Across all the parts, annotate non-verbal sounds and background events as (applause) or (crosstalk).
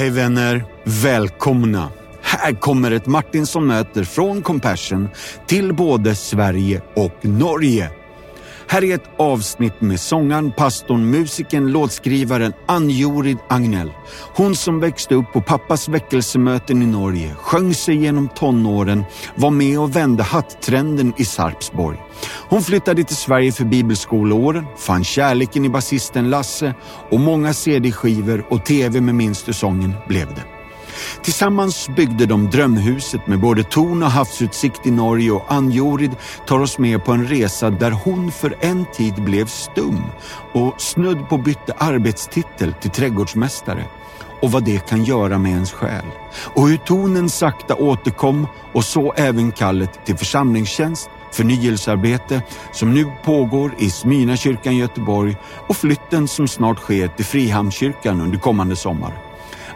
Hej vänner, välkomna! Här kommer ett Martinsson möter från Compassion till både Sverige och Norge. Här är ett avsnitt med sångaren, pastorn, musikern, låtskrivaren Ann-Jorid Agnell. Hon som växte upp på pappas väckelsemöten i Norge, sjöng sig genom tonåren, var med och vände hattrenden i Sarpsborg. Hon flyttade till Sverige för bibelskoleåren, fann kärleken i basisten Lasse och många CD-skivor och TV med Minns du sången blev det. Tillsammans byggde de drömhuset med både torn och havsutsikt i Norge och Ann-Jorid tar oss med på en resa där hon för en tid blev stum och snudd på bytte arbetstitel till trädgårdsmästare och vad det kan göra med ens själ. Och hur tonen sakta återkom och så även kallet till församlingstjänst, förnyelsearbete som nu pågår i Smyna kyrkan i Göteborg och flytten som snart sker till Frihamnskyrkan under kommande sommar.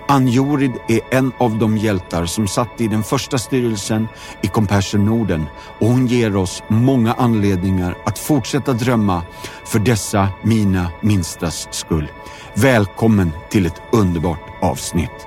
Ann-Jorid är en av de hjältar som satt i den första styrelsen i Compassion Norden och hon ger oss många anledningar att fortsätta drömma för dessa mina minstas skull. Välkommen till ett underbart avsnitt.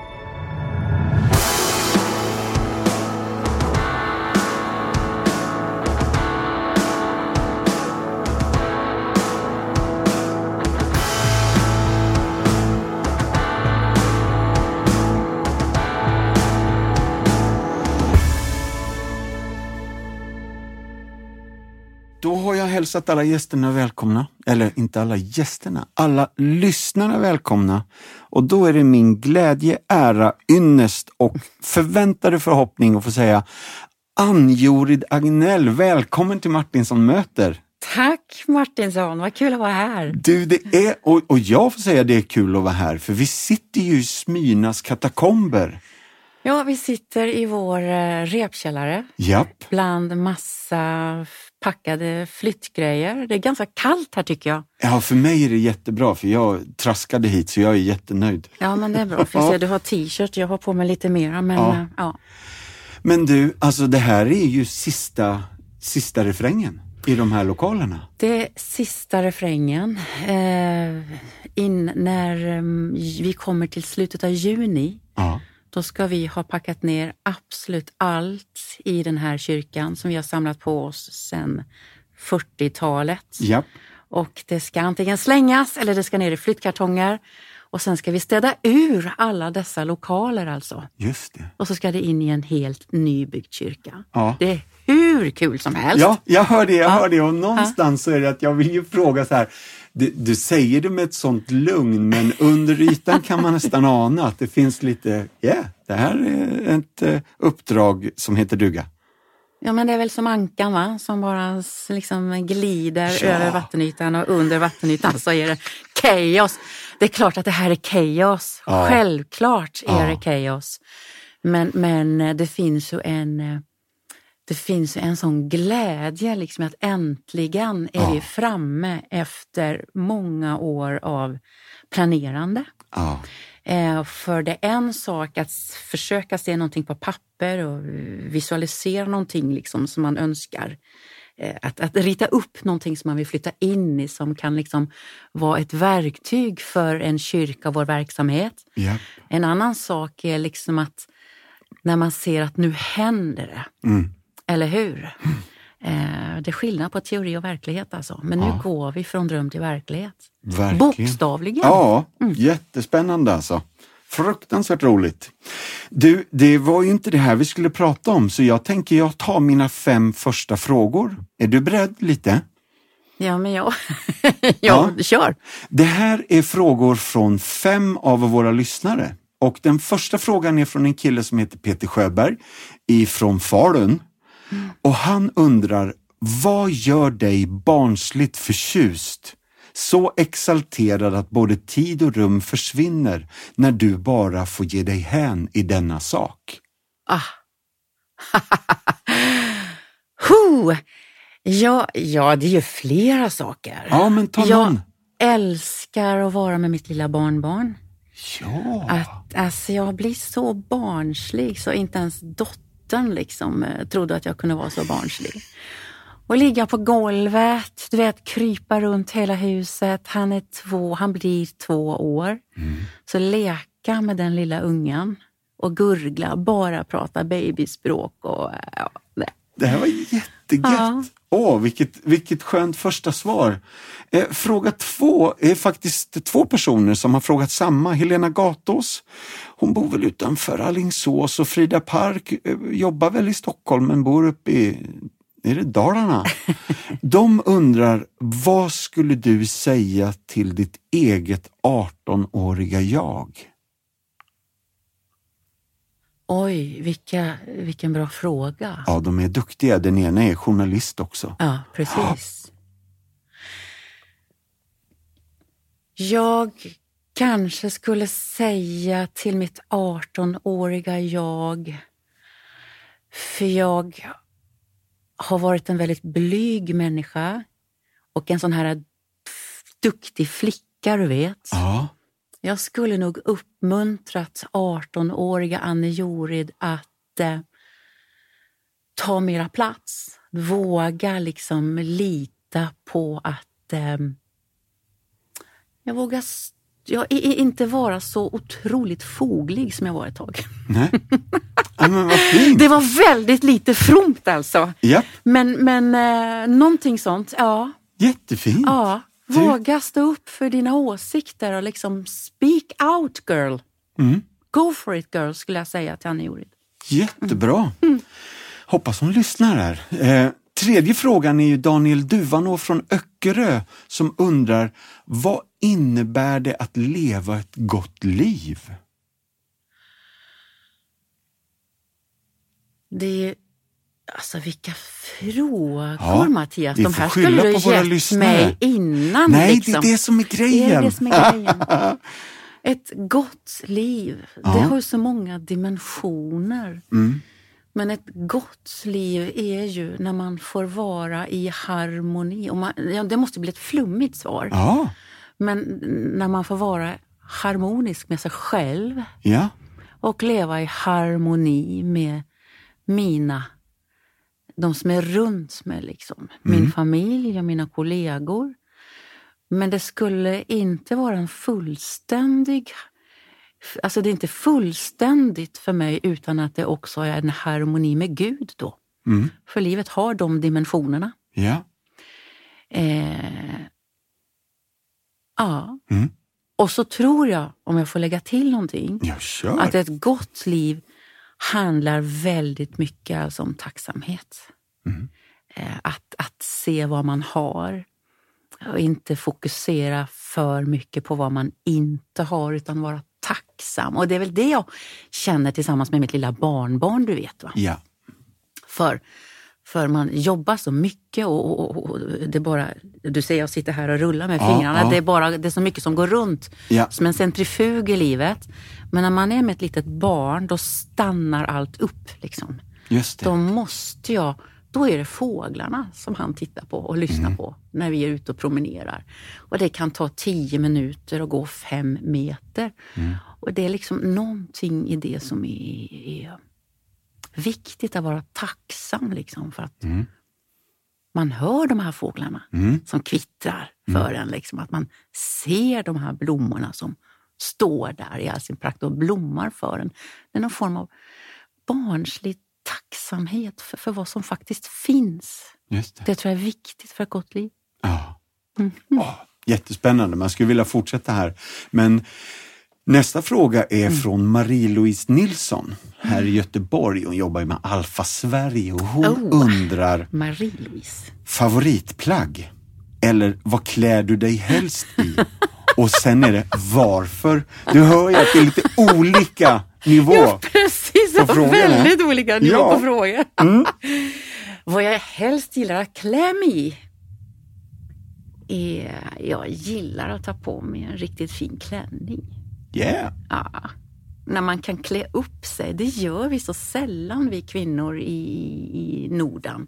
Hälsat alla gästerna välkomna, eller inte alla gästerna, alla lyssnarna välkomna. Och då är det min glädje, ära, ynnest och förväntade förhoppning att få säga Ann-Jorid Agnell, välkommen till Martinsson möter. Tack Martinsson, vad kul att vara här. Du, det är, och, och jag får säga det är kul att vara här, för vi sitter ju i Smynas katakomber. Ja, vi sitter i vår eh, repkällare Japp. bland massa packade flyttgrejer. Det är ganska kallt här tycker jag. Ja, för mig är det jättebra, för jag traskade hit så jag är jättenöjd. Ja, men det är bra. (laughs) För jag Ja. ser du har t-shirt, jag har på mig lite mera. Men Ja. ja. ja. Men du, alltså det här är ju sista, sista refrängen i de här lokalerna. Det är sista refrängen. Eh, in, när eh, vi kommer till slutet av juni, Ja. Då ska vi ha packat ner absolut allt i den här kyrkan som vi har samlat på oss sedan 40-talet. Japp. Och det ska antingen slängas eller det ska ner i flyttkartonger. Och sen ska vi städa ur alla dessa lokaler alltså. Just det. Och så ska det in i en helt nybyggd kyrka. Ja. Det är hur kul som helst. Ja, jag hör det, jag Ja. hör det. Och någonstans så är det att jag vill ju fråga så här. Du, du säger det med ett sånt lugn, men under ytan kan man nästan ana att det finns lite, ja, yeah, det här är ett eh, uppdrag som heter duga. Ja, men det är väl som ankan va? som bara liksom glider Ja. över vattenytan och under vattenytan så är det kaos. Det är klart att det här är kaos. Ja. Självklart är Ja. det kaos. Men, men det finns ju en eh, det finns en sån glädje liksom att äntligen är Ja. vi framme efter många år av planerande. Ja, Eh, för det är en sak att försöka se någonting på papper och visualisera någonting liksom som man önskar. Eh, att, att rita upp någonting som man vill flytta in i som kan liksom vara ett verktyg för en kyrka och vår verksamhet. ja, En annan sak är liksom att när man ser att nu händer det, mm. Eller hur? Eh, det är skillnad på teori och verklighet alltså. Men nu Ja. går vi från dröm till verklighet. verkligen. Bokstavligen. Ja, Mm. jättespännande alltså. Fruktansvärt roligt. Du, det var ju inte det här vi skulle prata om, så jag tänker jag tar mina fem första frågor. Är du beredd lite? Ja, men ja. (laughs) Ja. ja, kör. Det här är frågor från fem av våra lyssnare. Och den första frågan är från en kille som heter Peter Sjöberg ifrån Falun. Och han undrar, vad gör dig barnsligt förtjust? Så exalterad att både tid och rum försvinner när du bara får ge dig hän i denna sak. Ah. (laughs) Huh. Ja, ja, det är ju flera saker. Ja, men ta jag någon. älskar att vara med mitt lilla barnbarn. Ja, Att, alltså, jag blir så barnslig så inte ens dottern liksom, eh, trodde att jag kunde vara så barnslig. Och ligga på golvet, du vet krypa runt hela huset. Han är två, han blir två år. Så leka med den lilla ungen och gurgla, bara prata babyspråk och ja, nej. Det här var jättegött. Ja. Åh, vilket, vilket skönt första svar. Eh, fråga två är faktiskt två personer som har frågat samma. Helena Gatås, hon bor väl utanför Alingsås och Frida Park eh, jobbar väl i Stockholm men bor uppe i är det Dalarna? (laughs) De undrar, vad skulle du säga till ditt eget 18-åriga jag? Oj, vilka, vilken bra fråga. Ja, de är duktiga. Den ena är journalist också. Ja, precis. (gasps) Jag kanske skulle säga till mitt 18-åriga jag, för jag har varit en väldigt blyg människa och en sån här duktig flicka, du vet. Ja. Jag skulle nog uppmuntrat 18-åriga Anne Jorid att eh, ta mera plats. Våga liksom lita på att eh, jag vågar jag inte vara så otroligt foglig som jag var ett tag. Nej. (laughs) Ja, men vad fint. Det var väldigt lite fromt alltså. Japp. Men, men eh, någonting sånt, ja. Jättefint. Ja, våga stå upp för dina åsikter och liksom speak out girl. Mm. Go for it girl skulle jag säga till Annie Jorid. Jättebra. Hoppas hon lyssnar här. Eh, tredje frågan är ju Daniel Duvanå från Öckerö som undrar vad innebär det att leva ett gott liv? Det är Alltså vilka frågor Ja, Mattias. De här skulle du gett mig innan. Nej, liksom. det är det som är Det grejen. är det som är grejen. (laughs) Ett gott liv, Ja. det har så många dimensioner. Mm. Men ett gott liv är ju när man får vara i harmoni. Och man, ja, det måste bli ett flummigt svar. Ja, Men när man får vara harmonisk med sig själv ja, och leva i harmoni med mina, de som är runt mig. Liksom. Min familj och mina kollegor. Men det skulle inte vara en fullständig... Alltså det är inte fullständigt för mig utan att det också är en harmoni med Gud då. mm. För livet har de dimensionerna. ja. Eh, ja. Mm. Och så tror jag, om jag får lägga till någonting, att ett gott liv handlar väldigt mycket alltså om tacksamhet. Mm. Eh, Att, att se vad man har och inte fokusera för mycket på vad man inte har utan vara tacksam. Och det är väl det jag känner tillsammans med mitt lilla barnbarn, du vet. Va? Ja, För, för man jobbar så mycket och, och, och, och det är bara, du ser jag sitter här och rullar med Ja, fingrarna, ja. Det, är bara, det är så mycket som går runt Ja. som en centrifug i livet. Men när man är med ett litet barn, då stannar allt upp. Liksom. just det. Då måste jag, då är det fåglarna som han tittar på och lyssnar Mm. på när vi är ute och promenerar. Och det kan ta tio minuter och gå fem meter. Mm. Och det är liksom någonting i det som är, är viktigt att vara tacksam liksom för att Mm. man hör de här fåglarna Mm. som kvittrar för en. Liksom, att man ser de här blommorna som står där i all sin prakt och blommar för en. Det är någon form av barnslig tacksamhet för, för vad som faktiskt finns. Just det. Det tror jag är viktigt för ett gott liv. Ja. Mm. Åh, jättespännande, man skulle vilja fortsätta här. Men nästa fråga är Mm. från Marie-Louise Nilsson här i Göteborg. Hon jobbar med Alfa Sverige och hon Oh. undrar Marie-Louise. favoritplagg? Eller vad klär du dig helst i? Och sen är det varför? Du hör ju att det är lite olika nivå. Ja, på frågorna. väldigt olika nivå Ja. på frågor. Mm. (laughs) Vad jag helst gillar att klä mig i är, jag gillar att ta på mig en riktigt fin klänning. Yeah. Ja, när man kan klä upp sig. Det gör vi så sällan vi kvinnor i, i Norden.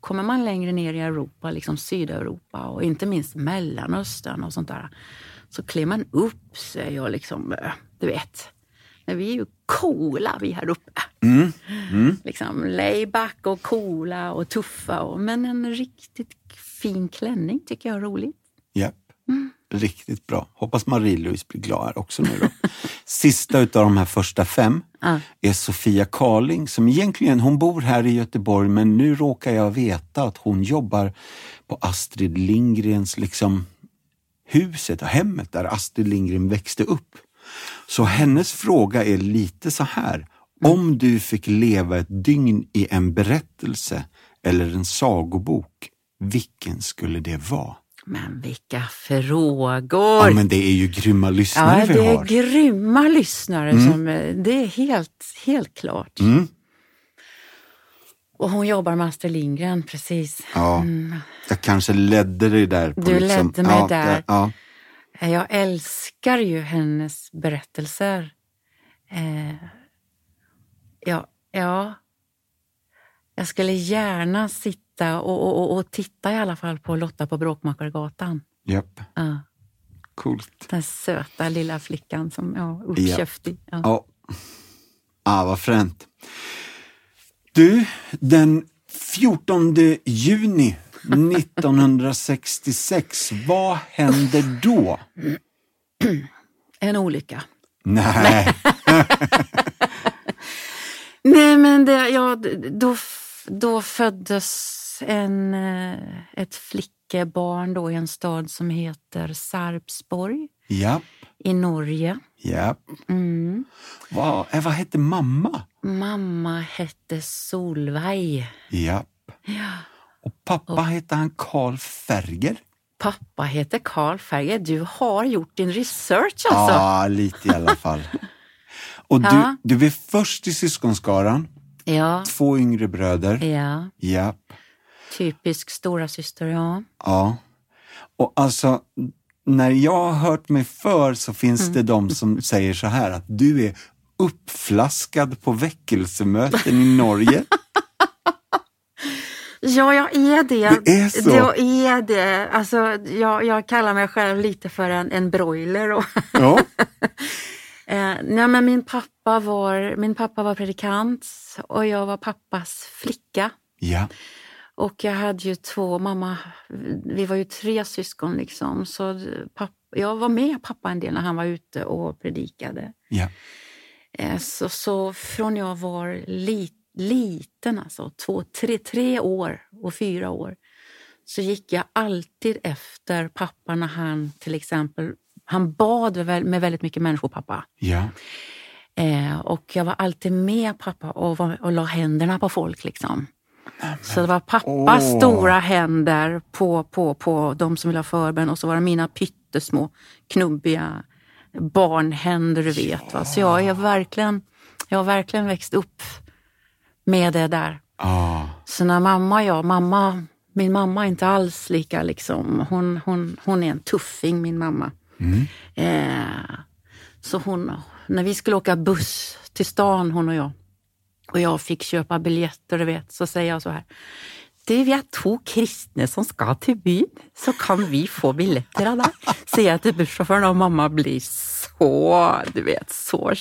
Kommer man längre ner i Europa, liksom Sydeuropa och inte minst Mellanöstern och sånt där, så klär man upp sig och liksom, eh, du vet, men vi är ju coola vi här uppe. Mm. Mm. Liksom layback och coola och tuffa. Och, men en riktigt fin klänning tycker jag är roligt. Japp. Riktigt bra. Hoppas Marie-Louise blir glad här också nu då. (laughs) Sista utav de här första fem Ja. är Sofia Karling som egentligen, hon bor här i Göteborg men nu råkar jag veta att hon jobbar på Astrid Lindgrens liksom huset och hemmet där Astrid Lindgren växte upp. Så hennes fråga är lite så här. Om du fick leva ett dygn i en berättelse eller en sagobok, vilken skulle det vara? Men vilka frågor! Ja, men det är ju grymma lyssnare Ja, vi det är har. grymma lyssnare. Som, eh, det är helt, helt klart. Mm. Och hon jobbar med Astrid Lindgren, precis. Ja, jag kanske ledde dig där. På Du liksom, ledde mig ja, där. Ja, Jag älskar ju hennes berättelser. Eh, ja, ja, jag skulle gärna sitta och, och, och, och titta i alla fall på Lotta på Bråkmakargatan. japp. Ja, Coolt. den söta lilla flickan som ja, uppkäftig. Ja. Ja. Ah, vad fränt. Du, den 14 juni 1966, vad hände då? En olycka. Nej, Nej, (laughs) men det, ja, då, då föddes en, eh, ett flickebarn då i en stad som heter Sarpsborg japp, i Norge. japp. Mm. Vad, eh, vad hette mamma? Mamma hette Solveig. Japp. Ja. Och pappa hette han Karl Ferger? Pappa heter Karl Ferger. Du har gjort din research alltså. Ja, lite i alla fall. Och du, Ja. du är först i syskonskaran, Ja, två yngre bröder. ja. Japp. Typisk stora syster, ja. Ja. Och alltså, när jag har hört mig för så finns Mm. det de som säger så här att du är uppflaskad på väckelsemöten i Norge. (laughs) Ja, jag är det. Det är så? Jag är det. Alltså, jag, jag kallar mig själv lite för en, en broiler. Och Ja. (laughs) Eh, nej, men min, pappa var, min pappa var predikant och jag var pappas flicka. ja. Och jag hade ju två, mamma, vi var ju tre syskon liksom. Så pappa, jag var med pappa en del när han var ute och predikade. Ja. Eh, så, så från jag var li, liten, alltså två, tre, tre år och fyra år, så gick jag alltid efter pappa när han till exempel, han bad med väldigt mycket människor, pappa. Ja. Eh, och jag var alltid med pappa och, var, och la händerna på folk. liksom. Så det var pappas Åh. stora händer på, på, på de som ville ha förbön och så var det mina pyttesmå knubbiga barnhänder, du vet. Va? Så jag, är verkligen, jag har verkligen växt upp med det där. Ah. Så när mamma och jag, mamma, min mamma är inte alls lika liksom, hon, hon, hon är en tuffing min mamma. Eh, så hon, när vi skulle åka buss till stan hon och jag, och jag fick köpa biljetter, du vet, så säger jag så här. Du, vi är två kristna som ska till byn, så kan vi få biljetter av dig. Säger jag till busschauffören och mamma blir så, du vet, så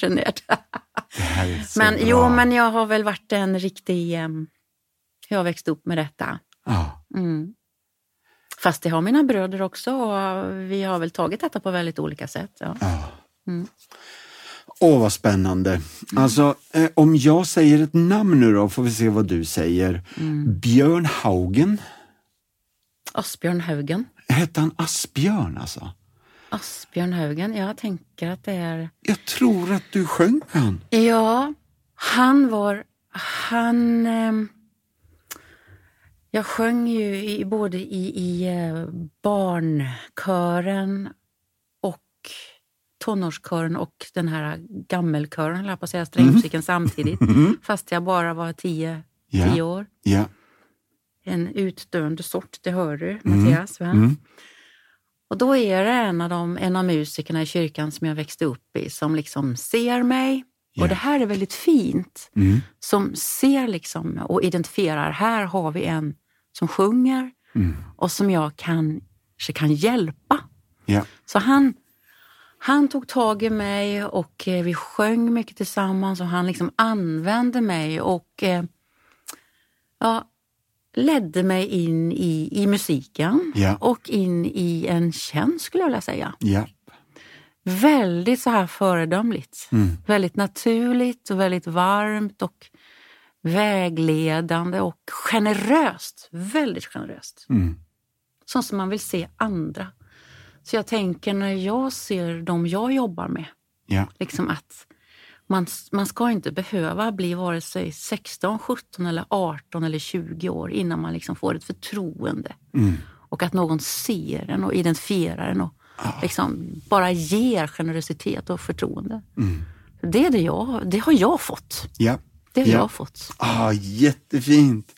så Men bra. jo, men jag har väl varit en riktig... em, jag har växt upp med detta. Mm. Fast det har mina bröder också och vi har väl tagit detta på väldigt olika sätt. Ja. Åh, vad spännande. Alltså, eh, om jag säger ett namn nu då, får vi se vad du säger. Mm. Björn Haugen. Asbjörn Haugen. Hette han Asbjörn alltså? Asbjörn Haugen, jag tänker att det är... Jag tror att du sjöng med han. Ja, han var... Han... ehm, jag sjöng ju i, både i, i eh, barnkören tonårskören och den här gammelkören, höll jag på att säga, strängmusiken samtidigt. Fast jag bara var tio, Ja. tio år. Ja. En utdöende sort, det hör du Mattias. Va? Mm. Och då är det en av, de, en av musikerna i kyrkan som jag växte upp i som liksom ser mig. Ja. Och det här är väldigt fint. Mm. Som ser liksom och identifierar, här har vi en som sjunger Mm. och som jag kanske kan hjälpa. Så han, han tog tag i mig och eh, vi sjöng mycket tillsammans och han liksom använde mig och eh, ja, ledde mig in i, i musiken Ja. och in i en tjänst skulle jag vilja säga. Ja. Väldigt så här föredömligt. Mm. Väldigt naturligt och väldigt varmt och vägledande och generöst. Väldigt generöst. Mm. Sånt som man vill se andra. Så jag tänker när jag ser de jag jobbar med, Ja. liksom att man, man ska inte behöva bli vare sig 16, 17 eller 18 eller 20 år innan man liksom får ett förtroende. Mm. Och att någon ser en och identifierar en och liksom bara ger generositet och förtroende. Mm. Det, är det, jag, det har jag fått. Ja. Det har Ja. jag fått. Ah, jättefint.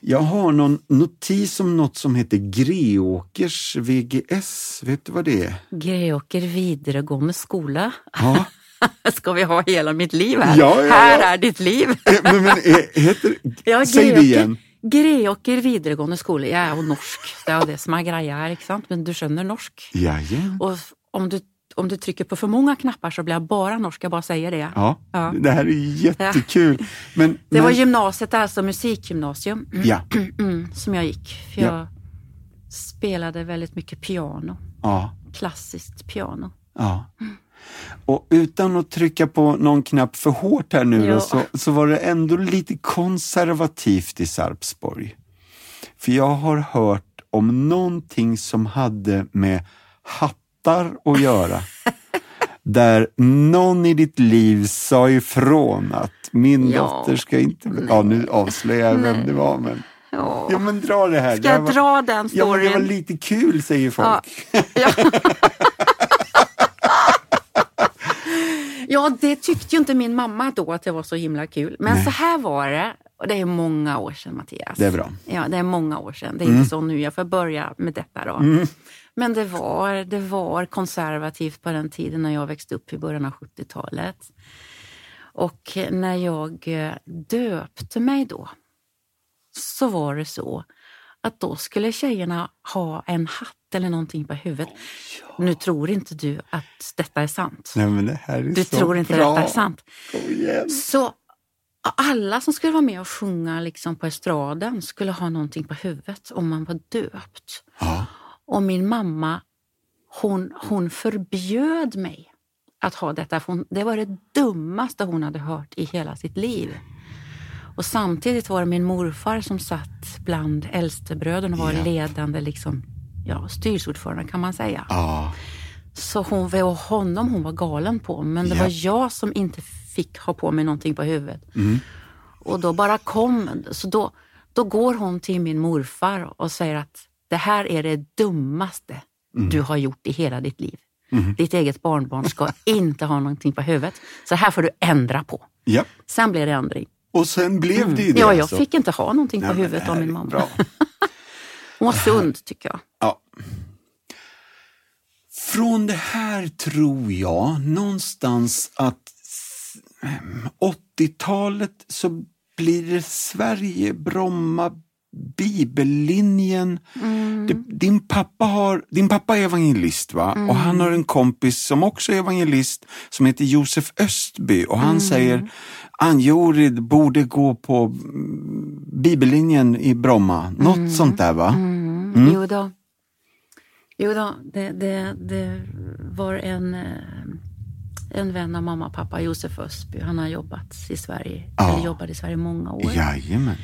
Jag har någon notis om något som heter Greåkers VGS. Vet du vad det är? Greåker videregående skola. Ja. (laughs) Ska vi ha hela mitt liv här? Ja, ja, här ja. är ditt liv. Eh, men, men eh, heter... Ja, Säg det igen. Greåker videregående skole. Jeg er jo norsk, det er jo det som er greia her, ikke sant? Men du skjønner norsk. Jajamän. Och om du, om du trycker på för många knappar så blir jag bara norsk, jag bara säger det. Ja, Ja. det här är jättekul. Men, Det var men, gymnasiet, alltså musikgymnasium, Ja, (clears throat) mm, som jag gick. För Ja. jag spelade väldigt mycket piano, ja, klassiskt piano. ja. Och utan att trycka på någon knapp för hårt här nu Ja. då, så, så var det ändå lite konservativt i Sarpsborg. För jag har hört om någonting som hade med hattar att göra. (laughs) Där någon i ditt liv sa ifrån att min Ja. dotter ska inte... bli- Ja, nu avslöjar jag vem det var, men... Ja. Ja, men dra det här. Ska här jag var, dra den Ja, men storyn? det var lite kul, säger folk. Ja. Ja. (laughs) (laughs) ja, det tyckte ju inte min mamma då att det var så himla kul. Men Nej. så här var det. Och det är många år sedan Mattias. Det är bra. Mm. Ja, det är många år sedan. Det är inte så nu. Jag får börja med detta då. Men det var, det var konservativt på den tiden när jag växte upp i början av 70-talet. Och när jag eh, döpte mig då så var det så att då skulle tjejerna ha en hatt eller någonting på huvudet. Nu tror inte du att detta är sant. Nej, men det här är Du så tror inte bra. detta är sant. Så alla som skulle vara med och sjunga liksom på estraden skulle ha någonting på huvudet om man var döpt. Ja. Och min mamma, hon, hon förbjöd mig att ha detta. Hon, det var det dummaste hon hade hört i hela sitt liv. Och samtidigt var det min morfar som satt bland äldstebröderna och var Ja. ledande liksom, ja, styrelseordförande kan man säga. Ja. Så hon var honom hon var galen på, men det Ja. var jag som inte fick ha på mig någonting på huvudet. Mm. Och då bara kom, så då, då går hon till min morfar och säger att det här är det dummaste Mm. du har gjort i hela ditt liv. Ditt eget barnbarn ska (laughs) inte ha någonting på huvudet. Så här får du ändra på. ja. Sen blev det ändring. Och sen blev det ju det. Ja, jag alltså. fick inte ha någonting Nej, på huvudet det av min mamma. Bra. (laughs) Hon var sund tycker jag. Ja. Från det här tror jag någonstans att s- 80-talet så blir det Sverige, Bromma, bibellinjen. Det, din, pappa har, din pappa är evangelist va? och han har en kompis som också är evangelist som heter Josef Östby och han säger Anjorid borde gå på mm, bibellinjen i Bromma. Något sånt där va? Mm. Jo då. Jo då, det, det, det var en, eh, en vän av mamma och pappa, Josef Ösby. Han har jobbat i Sverige, Ja. eller jobbade i Sverige många år. Jajamän.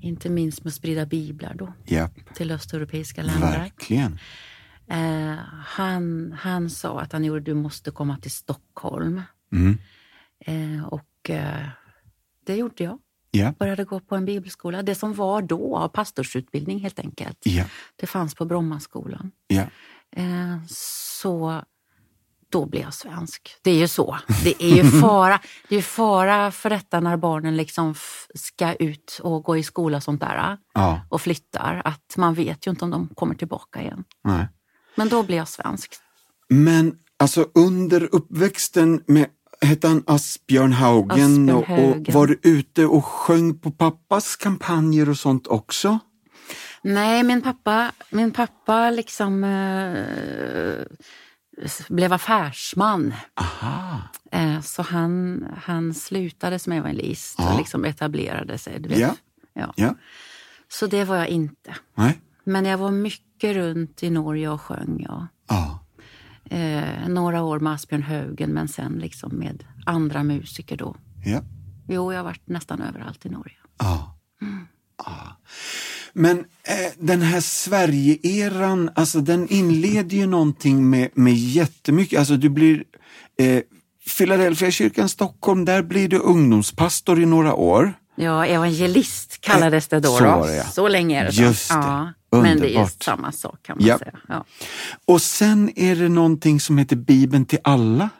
Inte minst med att sprida biblar då Ja, till östeuropeiska länder. verkligen. Eh, han, han sa att han gjorde, du måste komma till Stockholm. Mm. Eh, och eh, det gjorde jag. Ja, Började gå på en bibelskola. Det som var då, av pastorsutbildning helt enkelt. ja, Det fanns på Brommaskolan. Eh, så då blev jag svensk. Det är ju så. Det är ju (laughs) fara, det är fara för detta när barnen liksom ska ut och gå i skola och sånt där ja. och flyttar. Att man vet ju inte om de kommer tillbaka igen. Nej. Men då blev jag svensk. Men alltså under uppväxten med Hette han Asbjörn Haugen, Asbjörn och, var du ute och sjöng på pappas kampanjer och sånt också? Nej, min pappa, min pappa liksom eh, blev affärsman. Aha. Eh, så han, han slutade som evangelist Ja. och liksom etablerade sig. Du vet. Ja. Ja. Ja. Så det var jag inte. Nej. Men jag var mycket runt i Norge och sjöng. Ja. Ja. Eh, några år med Asbjörn Haugen men sen liksom med andra musiker då. Ja. Jo, jag har varit nästan överallt i Norge. Ja. ja. Men eh, den här Sverige-eran, alltså den inleder ju någonting med, med jättemycket, alltså du blir eh, Philadelphia kyrkan Stockholm, där blir du ungdomspastor i några år. Ja, evangelist kallades det då. Så då. var det, ja. Så länge är det. Just det. Ja, men det är samma sak kan man Ja. säga. Ja. Och sen är det någonting som heter Bibeln till alla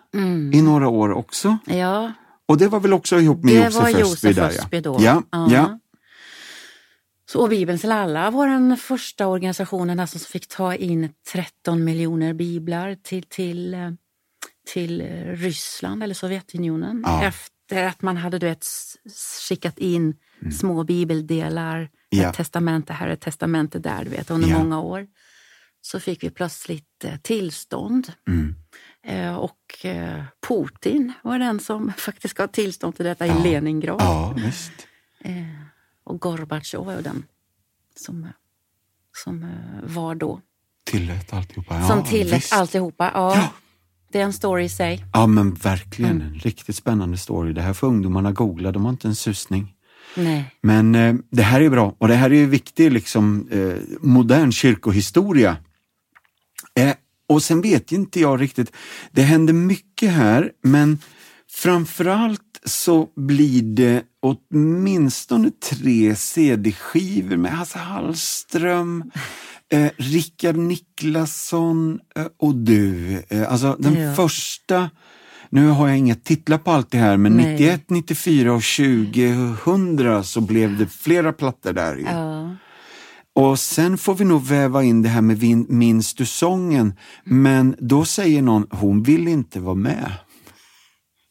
i några år också. ja, Och det var väl också ihop med Det Josef var Östby Josef där Östby då. Ja, Ja. Så Bibeln till alla var den första organisationen alltså som fick ta in 13 miljoner biblar till, till, eh, till eh, Ryssland eller Sovjetunionen. Ja. Efter att man hade du vet, skickat in små bibeldelar, Ja. ett testamente här, ett testamente där, du vet, under Ja. många år. Så fick vi plötsligt eh, tillstånd. Mm. Och Putin var den som (laughs) faktiskt gav tillstånd till detta i Leningrad. Och Gorbatjov ju den som, som eh, var då. Tillät alltihopa. Ja, som tillät visst. alltihopa. Ja, Ja. Det är en story i sig. Ja men verkligen, Mm. en riktigt spännande story. Det här får ungdomarna googla, de har inte en susning. Nej. Men eh, det här är bra och det här är ju viktig liksom, eh, modern kyrkohistoria. Eh, och sen vet inte jag riktigt, det händer mycket här men framförallt så blir det åtminstone tre CD-skivor med Hasse Hallström, eh, Rickard Niklasson eh, och du. Eh, alltså den Ja. första, nu har jag inga titlar på allt det här, men Nej. 91, 94 och 2000 så blev det flera plattor där. ju. Ja. Och sen får vi nog väva in det här med Minns du sången? Men då säger någon, hon vill inte vara med.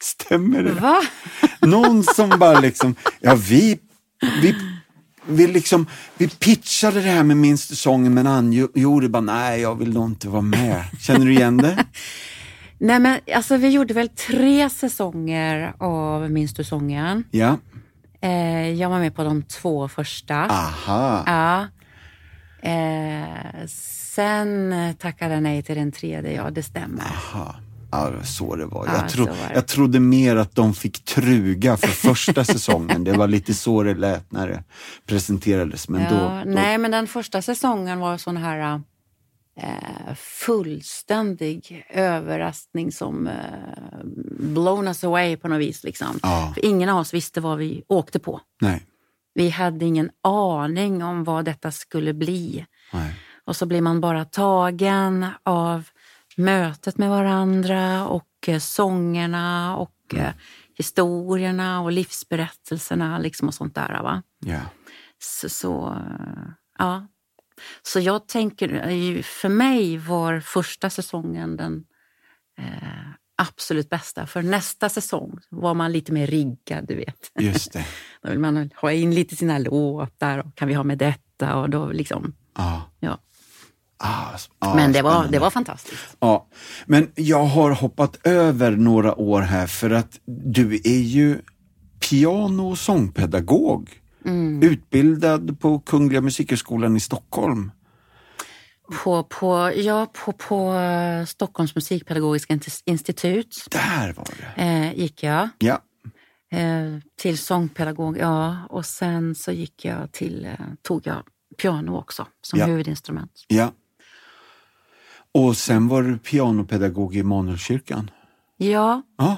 Stämmer det? Va? (laughs) Någon som bara liksom, ja vi, vi, vi liksom, vi pitchade det här med Minns du sången men Ann gjorde bara, nej jag vill nog inte vara med. Känner du igen det? (laughs) Nej men alltså vi gjorde väl tre säsonger av Minns du sången? Ja. Eh, jag var med på de två första. Aha. Ja. Eh, sen tackade jag nej till den tredje, ja det stämmer. Aha. Ja, så det var. Ja, Jag, tro, var det. jag trodde mer att de fick truga för första (laughs) säsongen. Det var lite så det lät när det presenterades. Men Ja, då, då, Nej, men den första säsongen var sån här eh, fullständig överraskning som eh, blown us away på något vis. Liksom. Ja. För ingen av oss visste vad vi åkte på. Nej. Vi hade ingen aning om vad detta skulle bli. Nej. Och så blir man bara tagen av mötet med varandra och eh, sångerna och eh, historierna och livsberättelserna liksom och sånt där. Va? Ja. Så, så, ja. så jag tänker, eh, för mig var första säsongen den eh, absolut bästa. För nästa säsong var man lite mer riggad, du vet. Just det. (laughs) Då vill man ha in lite sina låtar och kan vi ha med detta och då liksom, Ja. ja. Ah, Men det var, det var fantastiskt. Ja, men jag har hoppat över några år här för att du är ju piano och sångpedagog. Mm. Utbildad på Kungliga Musikhögskolan i Stockholm. På, på, ja, på, på eh, Stockholms musikpedagogiska institut Där var det. eh, gick jag. Ja, Eh, till sångpedagog, ja. Och sen så gick jag till, eh, tog jag piano också som Ja. huvudinstrument. ja. Och sen var du pianopedagog i Immanuelskyrkan. Ja, Ja,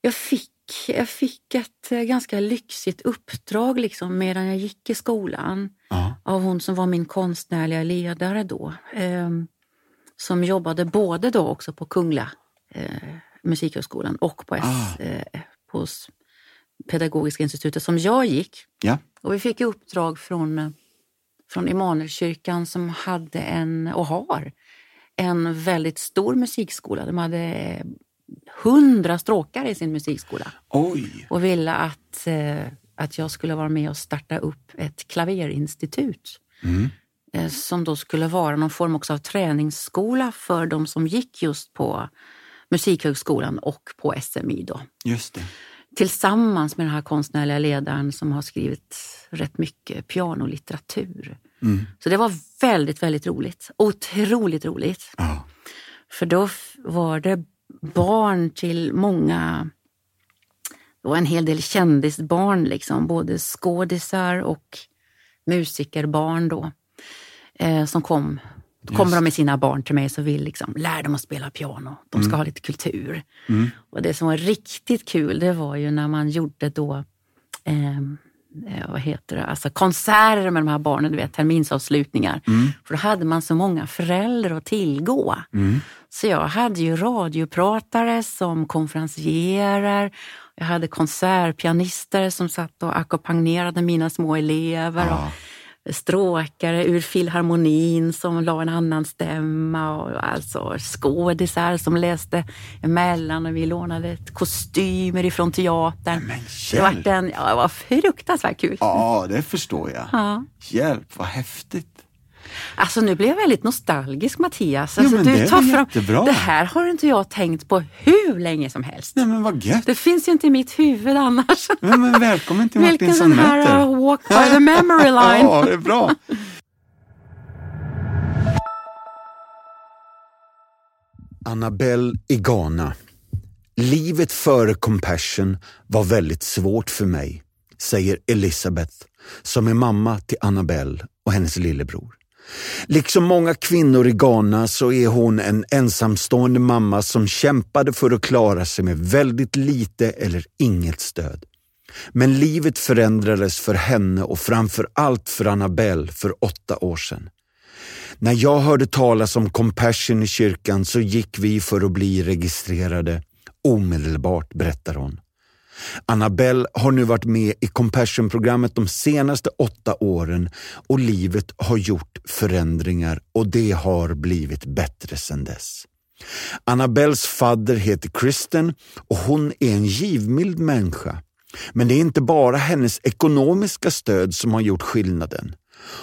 jag fick, jag fick ett eh, ganska lyxigt uppdrag liksom medan jag gick i skolan ja, av hon som var min konstnärliga ledare då. Eh, som jobbade både då också på Kungliga eh, Musikhögskolan och på, S, Ah. eh, på Pedagogiska institutet som jag gick. ja, Och vi fick uppdrag från, eh, från Immanuelskyrkan som hade en, och har, en väldigt stor musikskola. De hade hundra stråkar i sin musikskola oj, och ville att, eh, att jag skulle vara med och starta upp ett klaverinstitut. Mm. Eh, som då skulle vara någon form också av träningsskola för de som gick just på Musikhögskolan och på SMI. Då. just det. tillsammans med den här konstnärliga ledaren som har skrivit rätt mycket pianolitteratur. Mm. Så det var väldigt, väldigt roligt. Otroligt roligt. Ja. För då var det barn till många, det var en hel del kändisbarn, liksom, både skådisar och musikerbarn då, eh, som kom. Då kommer de med sina barn till mig och vill liksom, lär dem att spela piano. De ska mm. ha lite kultur. Mm. Och det som var riktigt kul, det var ju när man gjorde då Eh, vad heter det, alltså konserter med de här barnen, du vet terminsavslutningar. Mm. För då hade man så många föräldrar att tillgå. Mm. Så jag hade ju radiopratare som konferencierer. Jag hade konsertpianister som satt och ackompanjerade mina små elever. Ja. Och stråkare ur filharmonin som la en annan stämma och alltså skådisar som läste emellan och vi lånade kostymer ifrån teatern. Men det, var en, ja, det var fruktansvärt kul. Ja, det förstår jag. Ja. Hjälp, vad häftigt. Alltså nu blir jag väldigt nostalgisk Mattias. Alltså, jo, du det tar fram, jättebra. Det här har inte jag tänkt på hur länge som helst. Nej men vad gött. Det finns ju inte i mitt huvud annars. Nej, men välkommen till Martin som möter. Vilken här uh, walk by the memory (laughs) line. ja, det är bra. Annabelle i Ghana. Livet före Compassion var väldigt svårt för mig, säger Elisabeth som är mamma till Annabelle och hennes lillebror. Liksom många kvinnor i Ghana så är hon en ensamstående mamma som kämpade för att klara sig med väldigt lite eller inget stöd. Men livet förändrades för henne och framför allt för Annabelle för åtta år sedan. När jag hörde talas om Compassion i kyrkan så gick vi för att bli registrerade omedelbart, berättar hon. Annabelle har nu varit med i Compassion-programmet de senaste åtta åren och livet har gjort förändringar och det har blivit bättre sedan dess. Annabells fadder heter Kristen och hon är en givmild människa. Men det är inte bara hennes ekonomiska stöd som har gjort skillnaden.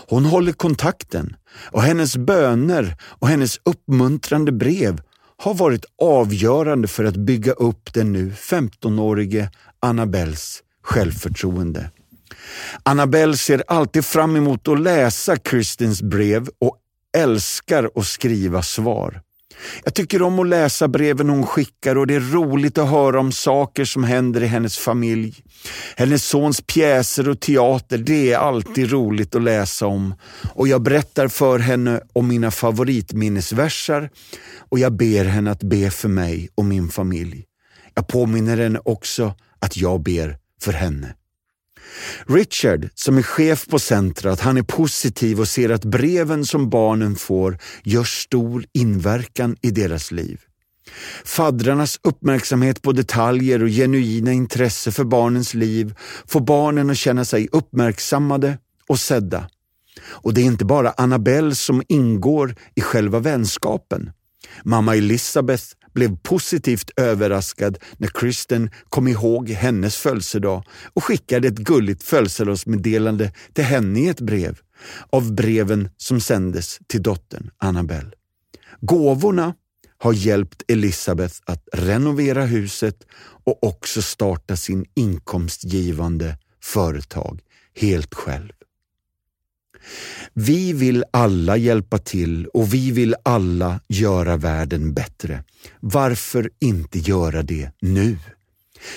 Hon håller kontakten och hennes böner och hennes uppmuntrande brev har varit avgörande för att bygga upp den nu 15-årige Annabelles självförtroende. Annabelle ser alltid fram emot att läsa Kristins brev och älskar att skriva svar. Jag tycker om att läsa breven hon skickar och det är roligt att höra om saker som händer i hennes familj. Hennes sons pjäser och teater, det är alltid roligt att läsa om. Och jag berättar för henne om mina favoritminnesversar och jag ber henne att be för mig och min familj. Jag påminner henne också att jag ber för henne. Richard, som är chef på centret, han är positiv och ser att breven som barnen får gör stor inverkan i deras liv. Faddrarnas uppmärksamhet på detaljer och genuina intresse för barnens liv får barnen att känna sig uppmärksammade och sedda. Och det är inte bara Annabelle som ingår i själva vänskapen. Mamma Elisabeth blev positivt överraskad när Kristen kom ihåg hennes födelsedag och skickade ett gulligt födelsedagsmeddelande till henne i ett brev av breven som sändes till dottern Annabelle. Gåvorna har hjälpt Elisabeth att renovera huset och också starta sin inkomstgivande företag helt själv. Vi vill alla hjälpa till och vi vill alla göra världen bättre. Varför inte göra det nu?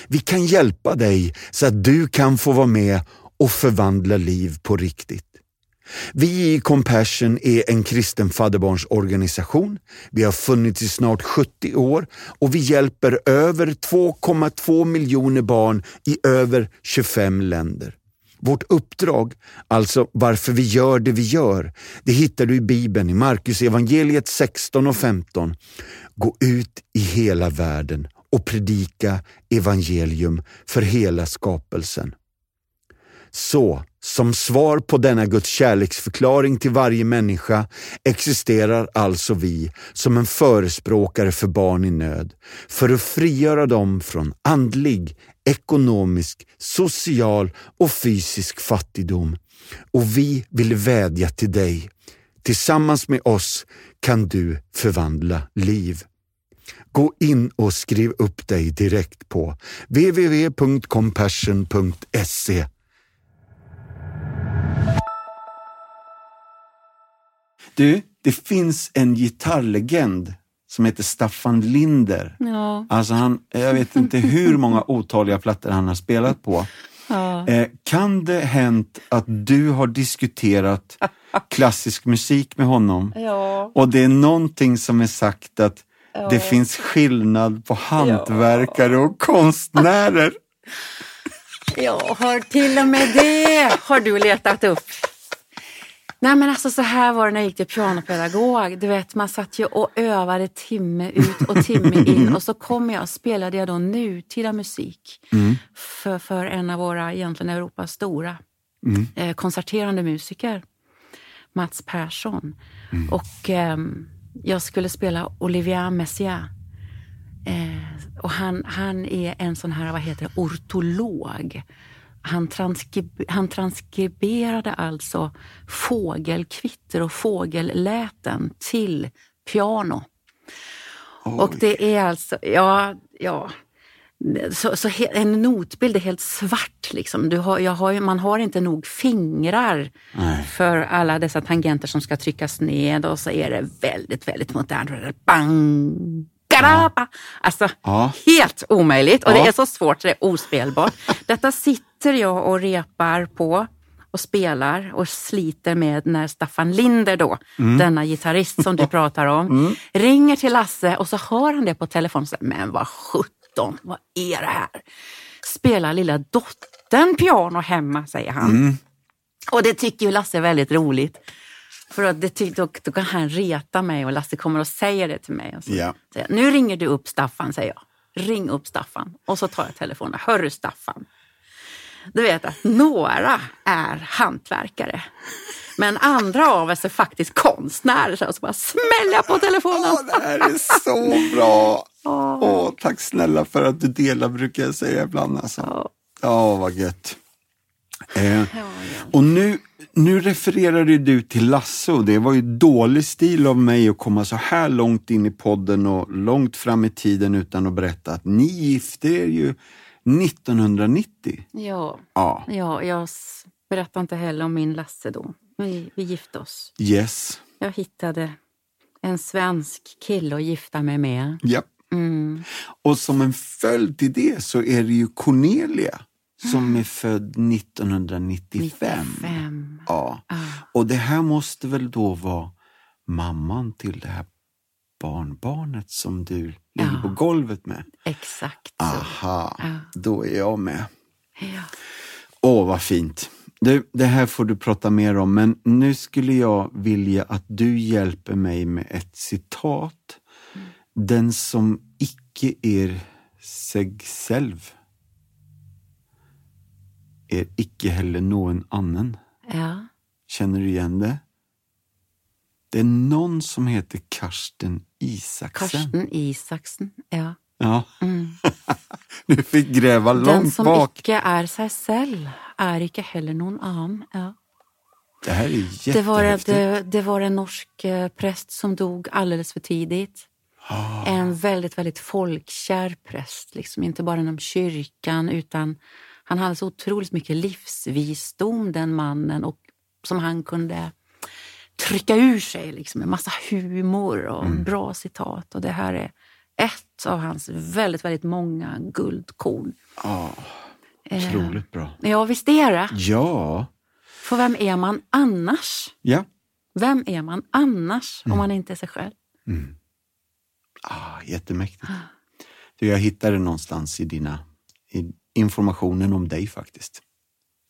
Vi kan hjälpa dig så att du kan få vara med och förvandla liv på riktigt. Vi i Compassion är en kristen fadderbarnsorganisation. Vi har funnits i snart 70 år och vi hjälper över 2,2 miljoner barn i över 25 länder. Vårt uppdrag, alltså varför vi gör det vi gör, det hittar du i Bibeln, i Markus evangeliet 16 och 15. Gå ut i hela världen och predika evangelium för hela skapelsen. Så, som svar på denna Guds kärleksförklaring till varje människa existerar alltså vi som en förespråkare för barn i nöd, för att frigöra dem från andlig, ekonomisk, social och fysisk fattigdom. Och vi vill vädja till dig. Tillsammans med oss kan du förvandla liv. Gå in och skriv upp dig direkt på www.compassion.se. Du, det finns en gitarrlegend som heter Staffan Linder. Ja. Alltså han, jag vet inte hur många otaliga plattor han har spelat på. Ja. Eh, kan det hänt att du har diskuterat klassisk musik med honom Ja. och det är någonting som är sagt att det finns skillnad på hantverkare och konstnärer? Jag har till och med det har du letat upp. Nej men alltså så här var det när jag gick till pianopedagog. Du vet man satt ju och övade timme ut och timme in och så kom jag och spelade jag då nutida musik för, för en av våra, egentligen Europas stora eh, konserterande musiker, Mats Persson. Och ehm, jag skulle spela Olivier Messiaen. Eh, och han, han är en sån här, vad heter det, ortolog. Han, transkrib, han transkriberade alltså fågelkvitter och fågelläten till piano. Och det är alltså, ja, ja. Så, så he, en notbild är helt svart. Liksom. Du har, jag har, man har inte nog fingrar Nej. för alla dessa tangenter som ska tryckas ned och så är det väldigt, väldigt modernt. Bang! Garaba! Alltså, Ja. helt omöjligt och Ja. det är så svårt så det är ospelbart. (laughs) Detta sitter jag och repar på och spelar och sliter med när Staffan Linder då, denna gitarrist som du (laughs) pratar om, ringer till Lasse och så hör han det på telefon. säger, Men vad sjutton, vad är det här? Spelar lilla dottern piano hemma, säger han. Och det tycker ju Lasse är väldigt roligt. För att det då, då kan han reta mig och Lasse kommer och säger det till mig. Och så Ja. säger jag, nu ringer du upp Staffan, säger jag. Ring upp Staffan. Och så tar jag telefonen. Hörru Staffan. Du vet att några är hantverkare. Men andra av oss är faktiskt konstnärer. Så jag så bara smäller jag på telefonen. det här är så bra! (laughs) Åh, tack snälla för att du delar, brukar jag säga ibland. Alltså. Ja. Ja, vad gött. Eh, och nu, nu refererade du till Lasse och det var ju dålig stil av mig att komma så här långt in i podden och långt fram i tiden utan att berätta att ni gifte er ju 1990. Ja, Ja, ja, jag berättade inte heller om min Lasse då. Vi, vi gifte oss. yes. Jag hittade en svensk kille att gifta mig med. Ja. Mm. Och som en följd till det så är det ju Cornelia som är född 1995. 95. Ja. Ah. Och det här måste väl då vara mamman till det här barnbarnet som du ligger Ja. på golvet med? Exakt Ah. så. Aha, Ja. då är jag med. Ja. Åh, vad fint. Du, det här får du prata mer om, men nu skulle jag vilja att du hjälper mig med ett citat. Den som icke är sig själv är icke heller någon annan. ja. Känner du igen det? Det är någon som heter Karsten Isaksen. Karsten Isaksen. Ja. Ja, Mm. (laughs) du fick gräva Den långt som bak. icke är sig själv är icke heller någon annan. Ja. Det här är. Det, var det, det var en norsk eh, präst som dog alldeles för tidigt. Ah. En väldigt, väldigt folkkär präst. Liksom. Inte bara inom kyrkan utan han hade så otroligt mycket livsvisdom den mannen och som han kunde trycka ur sig liksom, en massa humor och Mm. bra citat. Och det här är ett av hans väldigt, väldigt många guldkorn. Ja, Eh, otroligt bra. Ja, visst är det. Ja, För vem är man annars? ja. Vem är man annars Mm. om man inte är sig själv? Ah, jättemäktigt. Du, jag hittade någonstans i dina i informationen om dig faktiskt.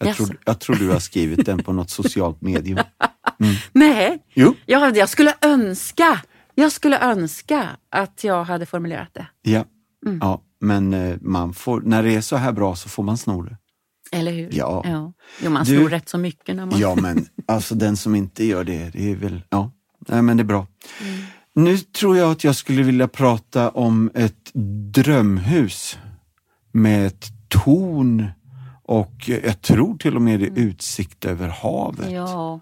Jag, tror, jag tror du har skrivit den på något socialt medium. (laughs) Nej, Jo, jag, jag skulle önska jag skulle önska att jag hade formulerat det. ja. Mm. ja men eh, man får, när det är så här bra så får man sno det. Eller hur? Ja. ja. Jo, man Du- snor rätt så mycket när man... Ja, men alltså den som inte gör det, det är väl, ja, nej men det är bra. Nu tror jag att jag skulle vilja prata om ett drömhus med ett torn och jag tror till och med det är utsikt över havet. Ja,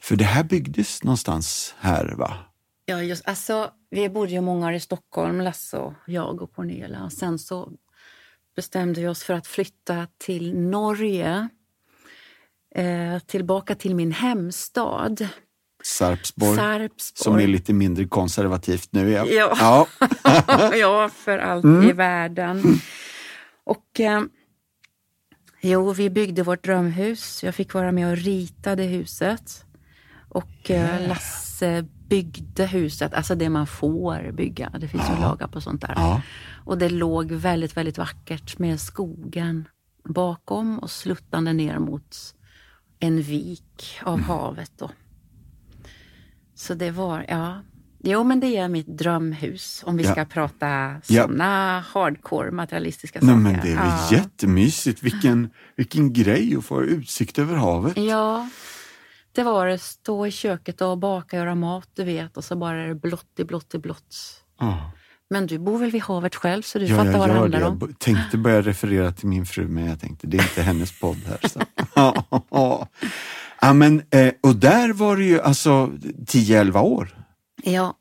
För det här byggdes någonstans här va? Ja, just, alltså, vi bodde ju många år i Stockholm, Lasse och jag och Cornelia. Sen så bestämde vi oss för att flytta till Norge. Eh, tillbaka till min hemstad. Sarpsborg, Sarpsborg. som är lite mindre konservativt nu. Ja, Ja. ja, (laughs) för allt i världen. Och eh, jo, vi byggde vårt drömhus. Jag fick vara med och rita det huset. Och eh, Lasse byggde huset, alltså det man får bygga. Det finns ju lagar på sånt där. Ja. Och det låg väldigt, väldigt vackert med skogen bakom och sluttande ner mot en vik av Mm. havet. Då. Så det var, ja. Jo, men det är mitt drömhus om vi Ja. ska prata Ja. såna hardcore materialistiska Nej, saker. men det är väl ja. jättemysigt. Vilken, vilken grej att få utsikt över havet. Ja, det var det. Stå i köket och baka, göra mat, du vet. Och så bara är det blått i blått i blått. Ja. Men du bor väl vid havet själv, så du Ja, fattar vad det handlar det. om. Jag tänkte börja referera till min fru, men jag tänkte det är inte hennes podd här. Så. (laughs) ja, men, eh, och där var det ju alltså 10-11 år. Ja,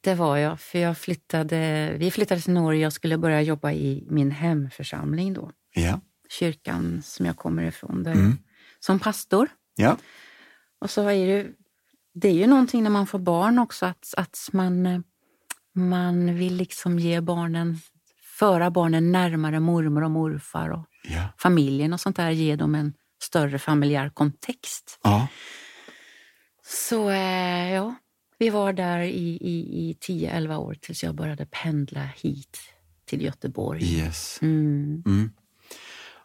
det var jag. För jag flyttade, vi flyttade till Norge och skulle börja jobba i min hemförsamling då. Ja, Kyrkan som jag kommer ifrån. Där, Mm. Som pastor. ja, Och så är det, det är ju någonting när man får barn också att, att man, man vill liksom ge barnen, föra barnen närmare mormor och morfar och ja. familjen och sånt där. Ge dem en större familjär kontext. ja. Så eh, ja, vi var där i, i, i 10-11 år tills jag började pendla hit till Göteborg. Yes. Mm. Mm.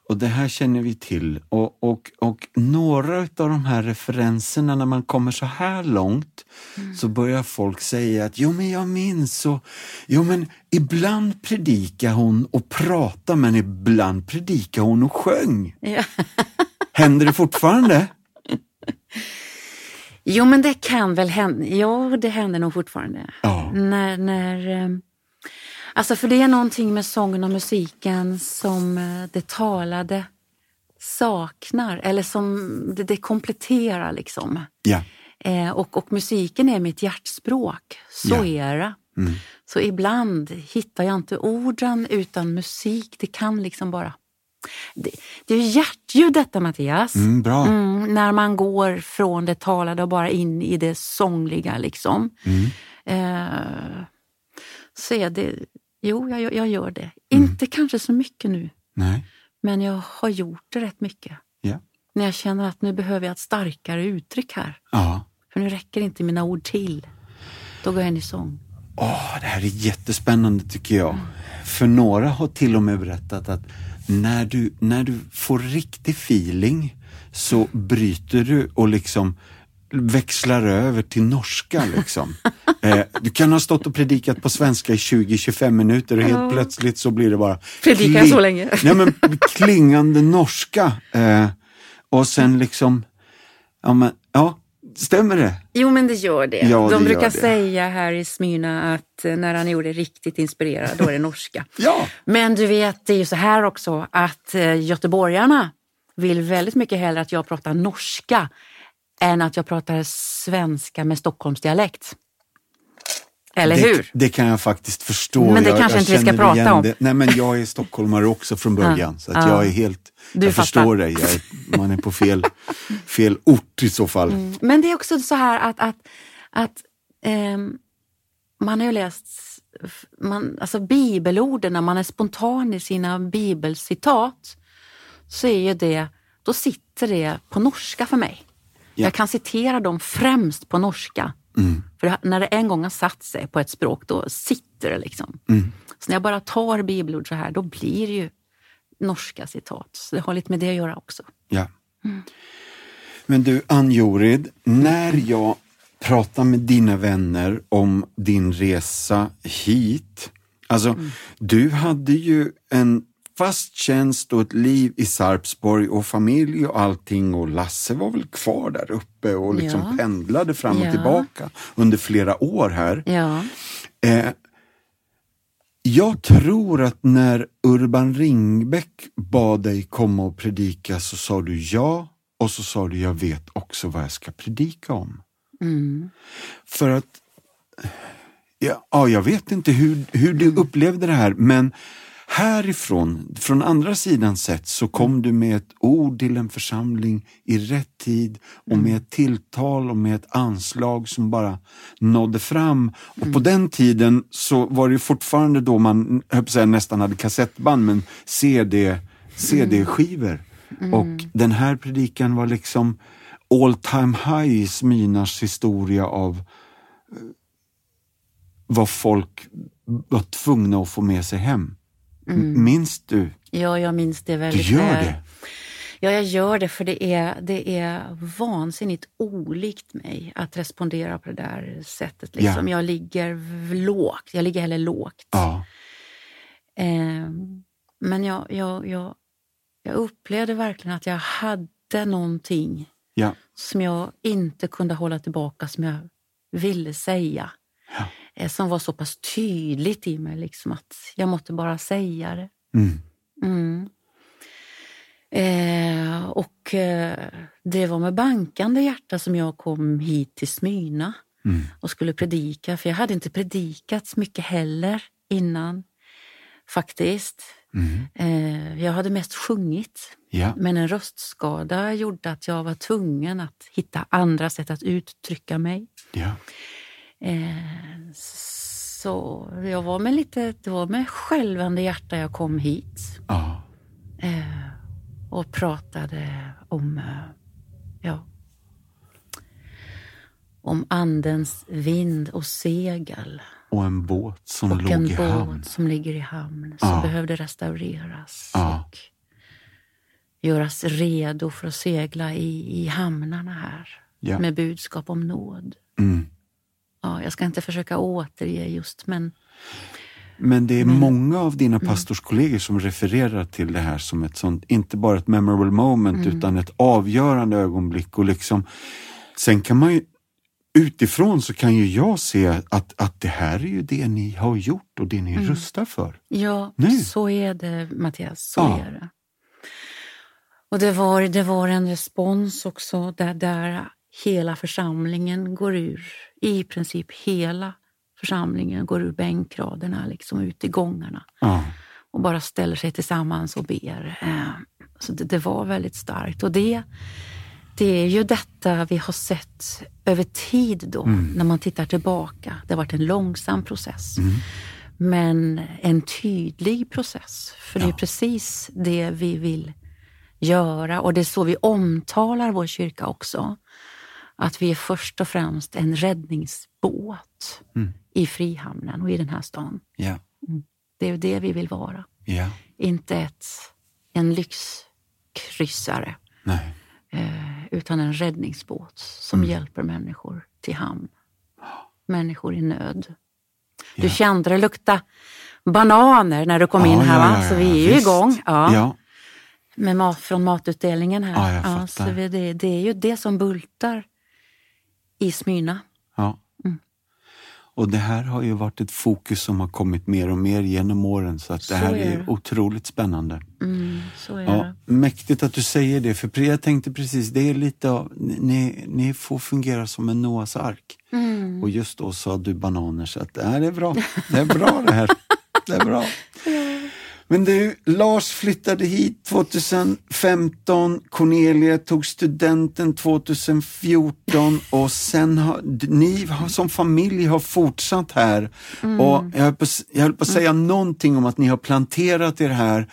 Och det här känner vi till. Och, och, och några av de här referenserna, när man kommer så här långt, så börjar folk säga att jo men jag minns och jo men ibland predikar hon och pratar men ibland predikar hon och sjöng. Ja. Händer det fortfarande? (laughs) Jo, men det kan väl hända. Ja, det händer nog fortfarande. Ja. När, när, eh, alltså för det är någonting med sången och musiken som eh, det talade saknar, eller som det, det kompletterar liksom. Ja. Eh, och, och musiken är mitt hjärtspråk, så Ja. är det. Mm. Så ibland hittar jag inte orden utan musik. Det kan liksom bara... Det, det är ju hjärtljud detta Mattias. Mm, bra. Mm, när man går från det talade och bara in i det sångliga liksom. Mm. Eh, så är det... Jo, jag, jag gör det. Mm. Inte kanske så mycket nu, Nej. men jag har gjort det rätt mycket. Ja. När jag känner att nu behöver jag ett starkare uttryck här. Ja. För nu räcker inte mina ord till. Då går jag in i sång. Åh, det här är jättespännande tycker jag. För några har till och med berättat att när du, när du får riktig feeling så bryter du och liksom växlar över till norska. Liksom. (laughs) eh, du kan ha stått och predikat på svenska i 20-25 minuter och helt Ja. plötsligt så blir det bara Predikar kling- så länge. (laughs) Nej, men klingande norska. Eh, och sen liksom, ja men, ja, stämmer det? Jo, men det gör det. Ja, det De brukar det. säga här i Smyrna att eh, när han gjorde riktigt inspirerad, då är det norska. (laughs) Ja. Men du vet, det är ju så här också att eh, göteborgarna vill väldigt mycket hellre att jag pratar norska än att jag pratar svenska med Stockholmsdialekt. Eller det, hur? Det kan jag faktiskt förstå. Men det jag, kanske jag inte vi ska prata om. Det. Nej, men jag är stockholmare också från början, så att Ja. jag är helt... Du jag fattar. förstår dig. Jag man är på fel, fel ort i så fall. Men det är också så här att, att, att ehm, man har ju läst man, alltså bibelorden, när man är spontan i sina bibelcitat, så är ju det, då sitter det på norska för mig. Ja. Jag kan citera dem främst på norska. För det- när det en gång har satt sig på ett språk, då sitter det liksom. Så när jag bara tar bibelord så här, då blir det ju norska citat. Så det har lite med det att göra också. Ja. Men du, Ann-Jorid, när jag pratar med dina vänner om din resa hit. Alltså, du hade ju en fast tjänst och ett liv i Sarpsborg och familj och allting och Lasse var väl kvar där uppe och liksom Ja. pendlade fram och Ja. tillbaka under flera år här. Ja. Eh, jag tror att när Urban Ringbäck bad dig komma och predika så sa du ja och så sa du jag vet också vad jag ska predika om. Mm. För att Ja, ja, jag vet inte hur, hur du Mm. upplevde det här, men härifrån, från andra sidan sett, så kom Mm. du med ett ord till en församling i rätt tid och Mm. med ett tilltal och med ett anslag som bara nådde fram. Och Mm. på den tiden så var det fortfarande då man jag säga, nästan hade kassettband, men CD, CD-skivor. Mm. Och den här predikan var liksom all time high i Smyrnas historia av vad folk var tvungna att få med sig hem. Mm. Minns du? Ja, jag minns det Du väldigt gör väl. det? Ja, jag gör det för det är, det är vansinnigt olikt mig att respondera på det där sättet. Liksom. Jag ligger lågt, jag ligger heller lågt. Ja. Eh, men jag, jag, jag, jag upplevde verkligen att jag hade någonting ja. som jag inte kunde hålla tillbaka, som jag ville säga. Ja. Eh, som var så pass tydligt i mig, liksom, att jag måste bara säga det. Mm. Mm. Eh, och eh, det var med bankande hjärta som jag kom hit till Smyrna Mm. och skulle predika. För jag hade inte predikat så mycket heller innan, faktiskt. Mm. Eh, jag hade mest sjungit. Ja. Men en röstskada gjorde att jag var tvungen att hitta andra sätt att uttrycka mig. Ja. Eh, så jag var med lite, det var med skälvande hjärta jag kom hit Ja. eh, och pratade om, eh, ja, om andens vind och segel Och en båt som och låg en i båt hamn. som ligger i hamn som Ja. behövde restaureras Ja. och göras redo för att segla i, i hamnarna här Ja. med budskap om nåd. Mm. Ja, jag ska inte försöka återge just, men Men det är Mm. många av dina pastorskollegor som refererar till det här som ett sånt, inte bara ett memorable moment, Mm. utan ett avgörande ögonblick. Och liksom, sen kan man ju, utifrån så kan ju jag se att, att det här är ju det ni har gjort och det ni Mm. röstar för. Ja, Nu? så är det Mattias. Så Ja. är det. Och det var, det var en respons också där, där hela församlingen går ur, i princip hela församlingen går ur bänkraderna, liksom ut i gångarna Ja. och bara ställer sig tillsammans och ber. Eh, Så det, det var väldigt starkt. Och det, det är ju detta vi har sett över tid då, när man tittar tillbaka. Det har varit en långsam process. Men en tydlig process. För det är precis det vi vill göra och det är så vi omtalar vår kyrka också. Att vi är först och främst en räddningsbåt i Frihamnen och i den här stan. Ja. Det är det vi vill vara. Ja. Inte ett, en lyxkryssare eh, utan en räddningsbåt som hjälper människor till hamn. (gasps) Människor i nöd. Du Ja. kände det lukta bananer när du kom Ja, in här ja, va? ja, Så vi är ju visst. igång. Ja. Med mat, från matutdelningen här. Så vi, det, det är ju det som bultar i Smyrna. Ja. Mm. Och det här har ju varit ett fokus som har kommit mer och mer genom åren så att Så det här är är otroligt spännande. Mm, så är Ja, det. mäktigt att du säger det, för jag tänkte precis, det är lite av, ni, ni får fungera som en Noas ark. Mm. Och just då sa du bananer, så att det är bra. Det är bra det här. Det är bra. (laughs) Men du, Lars flyttade hit 2015, Cornelia tog studenten 2014 och sen har ni som familj har fortsatt här. Och jag höll, på, jag höll på att säga någonting om att ni har planterat er här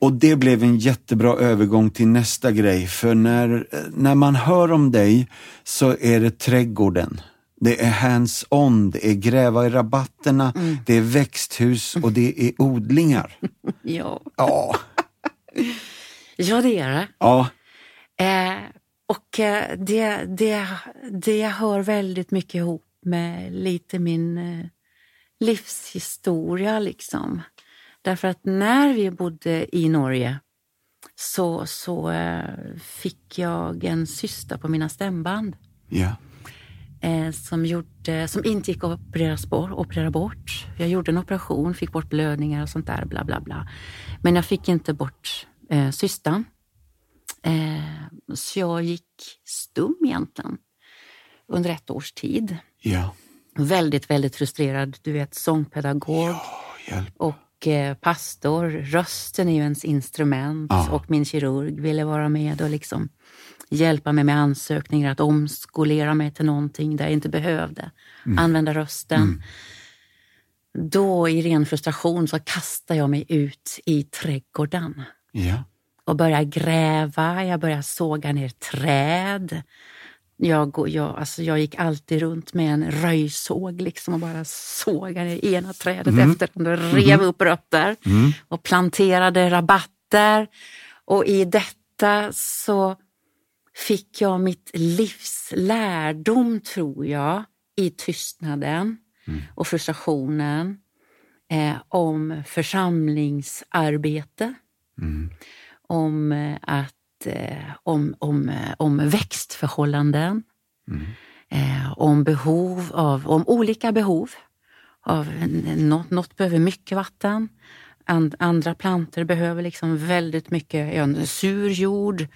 och det blev en jättebra övergång till nästa grej. För när, när man hör om dig så är det trädgården. Det är hands-on, det är gräva i rabatterna, det är växthus och det är odlingar. (laughs) Ja. Ja, (laughs) ja, det är det. ja, Eh, och eh, det, det, det hör väldigt mycket ihop med lite min eh, livshistoria. liksom. Därför att när vi bodde i Norge så, så eh, fick jag en cysta på mina stämband ja, eh, som, gjorde, som inte gick att operera bort, operera bort. Jag gjorde en operation, fick bort blödningar och sånt där. bla bla bla. Men jag fick inte bort eh, cystan. Eh, så jag gick stum egentligen under ett års tid. ja, väldigt, väldigt frustrerad. Du vet, sångpedagog Hjälp. och eh, pastor. Rösten är ju ens instrument Ja. och min kirurg ville vara med och liksom hjälpa mig med ansökningar, att omskolera mig till någonting där jag inte behövde använda rösten. Då i ren frustration så kastade jag mig ut i trädgården Ja. och började gräva, jag började såga ner träd. Jag, jag, alltså jag gick alltid runt med en röjsåg liksom och bara sågade ner ena trädet efter andra rev upp rötter och planterade rabatter. Och i detta så fick jag mitt livs lärdom, tror jag, i tystnaden och frustrationen eh, om församlingsarbete. Om eh, att eh, om, om, eh, om växtförhållanden, eh, om behov av, om olika behov. Av, något, något behöver mycket vatten, and, andra planter behöver liksom väldigt mycket ja, sur jord,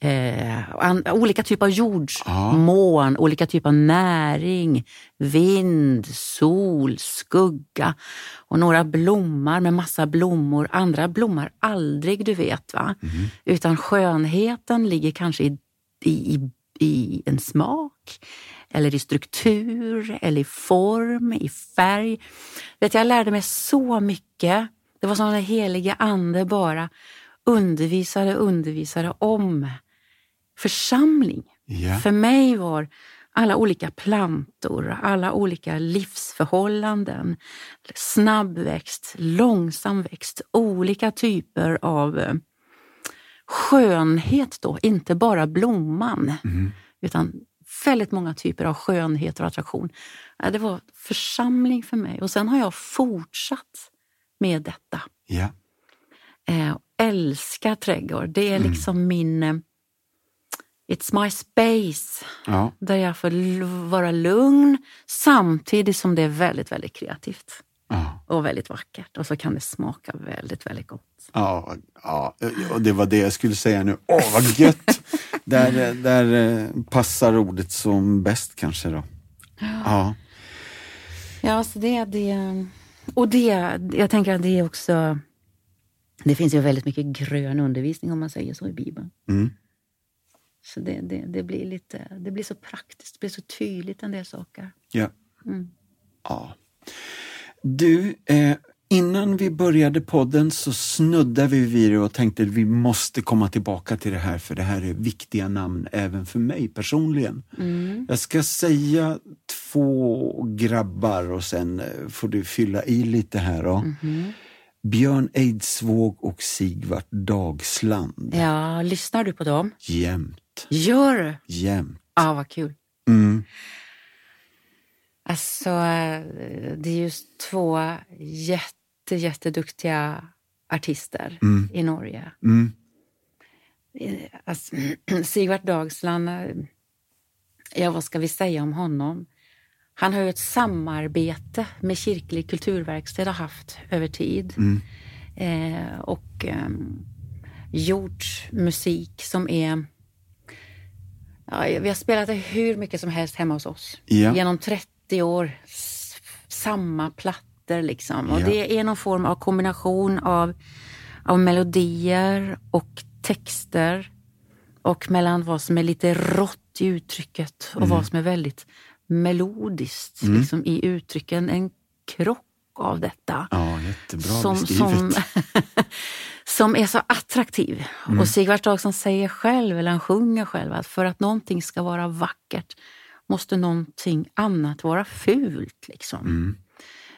eh, an, olika typer av jordsmån, olika typer av näring, vind, sol, skugga och några blommar med massa blommor. Andra blommar aldrig, du vet. va? Utan skönheten ligger kanske i, i, i, i en smak eller i struktur, eller i form, i färg. Vet, jag lärde mig så mycket. Det var som den heliga ande bara undervisade, undervisade om församling. Ja. För mig var alla olika plantor, alla olika livsförhållanden, snabbväxt, långsam växt, olika typer av eh, skönhet då, inte bara blomman, utan väldigt många typer av skönhet och attraktion. Det var församling för mig och sen har jag fortsatt med detta. Eh, och älskar trädgård. Det är liksom min... It's my space. Ja. Där jag får vara lugn samtidigt som det är väldigt, väldigt kreativt. Ja. Och väldigt vackert. Och så kan det smaka väldigt, väldigt gott. Ja, ja, och det var det jag skulle säga nu. Åh, vad gött! (laughs) där, där eh, passar ordet som bäst kanske då. Ja. Ja, så det, det... Och det, jag tänker att det är också... Det finns ju väldigt mycket grön undervisning om man säger så i Bibeln. Mm. Så det, det, det, blir lite, det blir så praktiskt, det blir så tydligt en del saker. Ja. Mm. ja. Du, eh, innan vi började podden så snuddade vi vid det och tänkte att vi måste komma tillbaka till det här för det här är viktiga namn även för mig personligen. Jag ska säga två grabbar och sen eh, får du fylla i lite här då. Björn Eidsvåg och Sigvart Dagsland. Ja, lyssnar du på dem? Jämt, Gör du? jämt. Ja, vad kul. Mm. Alltså, eh, det är just två jätte, jätteduktiga artister i Norge. Mm. Eh, Alltså, (clears throat) Sigvard Dagsland, eh, ja vad ska vi säga om honom? Han har ju ett samarbete med Kyrklig kulturverkstad har haft över tid. Eh, och ehm, gjort musik som är... Ja, vi har spelat det hur mycket som helst hemma hos oss. Ja. Genom 30 år. Samma plattor liksom. Och Ja. det är någon form av kombination av, av melodier och texter. Och mellan vad som är lite rått i uttrycket och vad som är väldigt melodiskt liksom, i uttrycken. En krock av detta Ja, jättebra som, beskrivet. som, (laughs) som är så attraktiv. Och Sigvard Dagsson säger själv, eller han sjunger själv, att för att någonting ska vara vackert måste någonting annat vara fult. Liksom.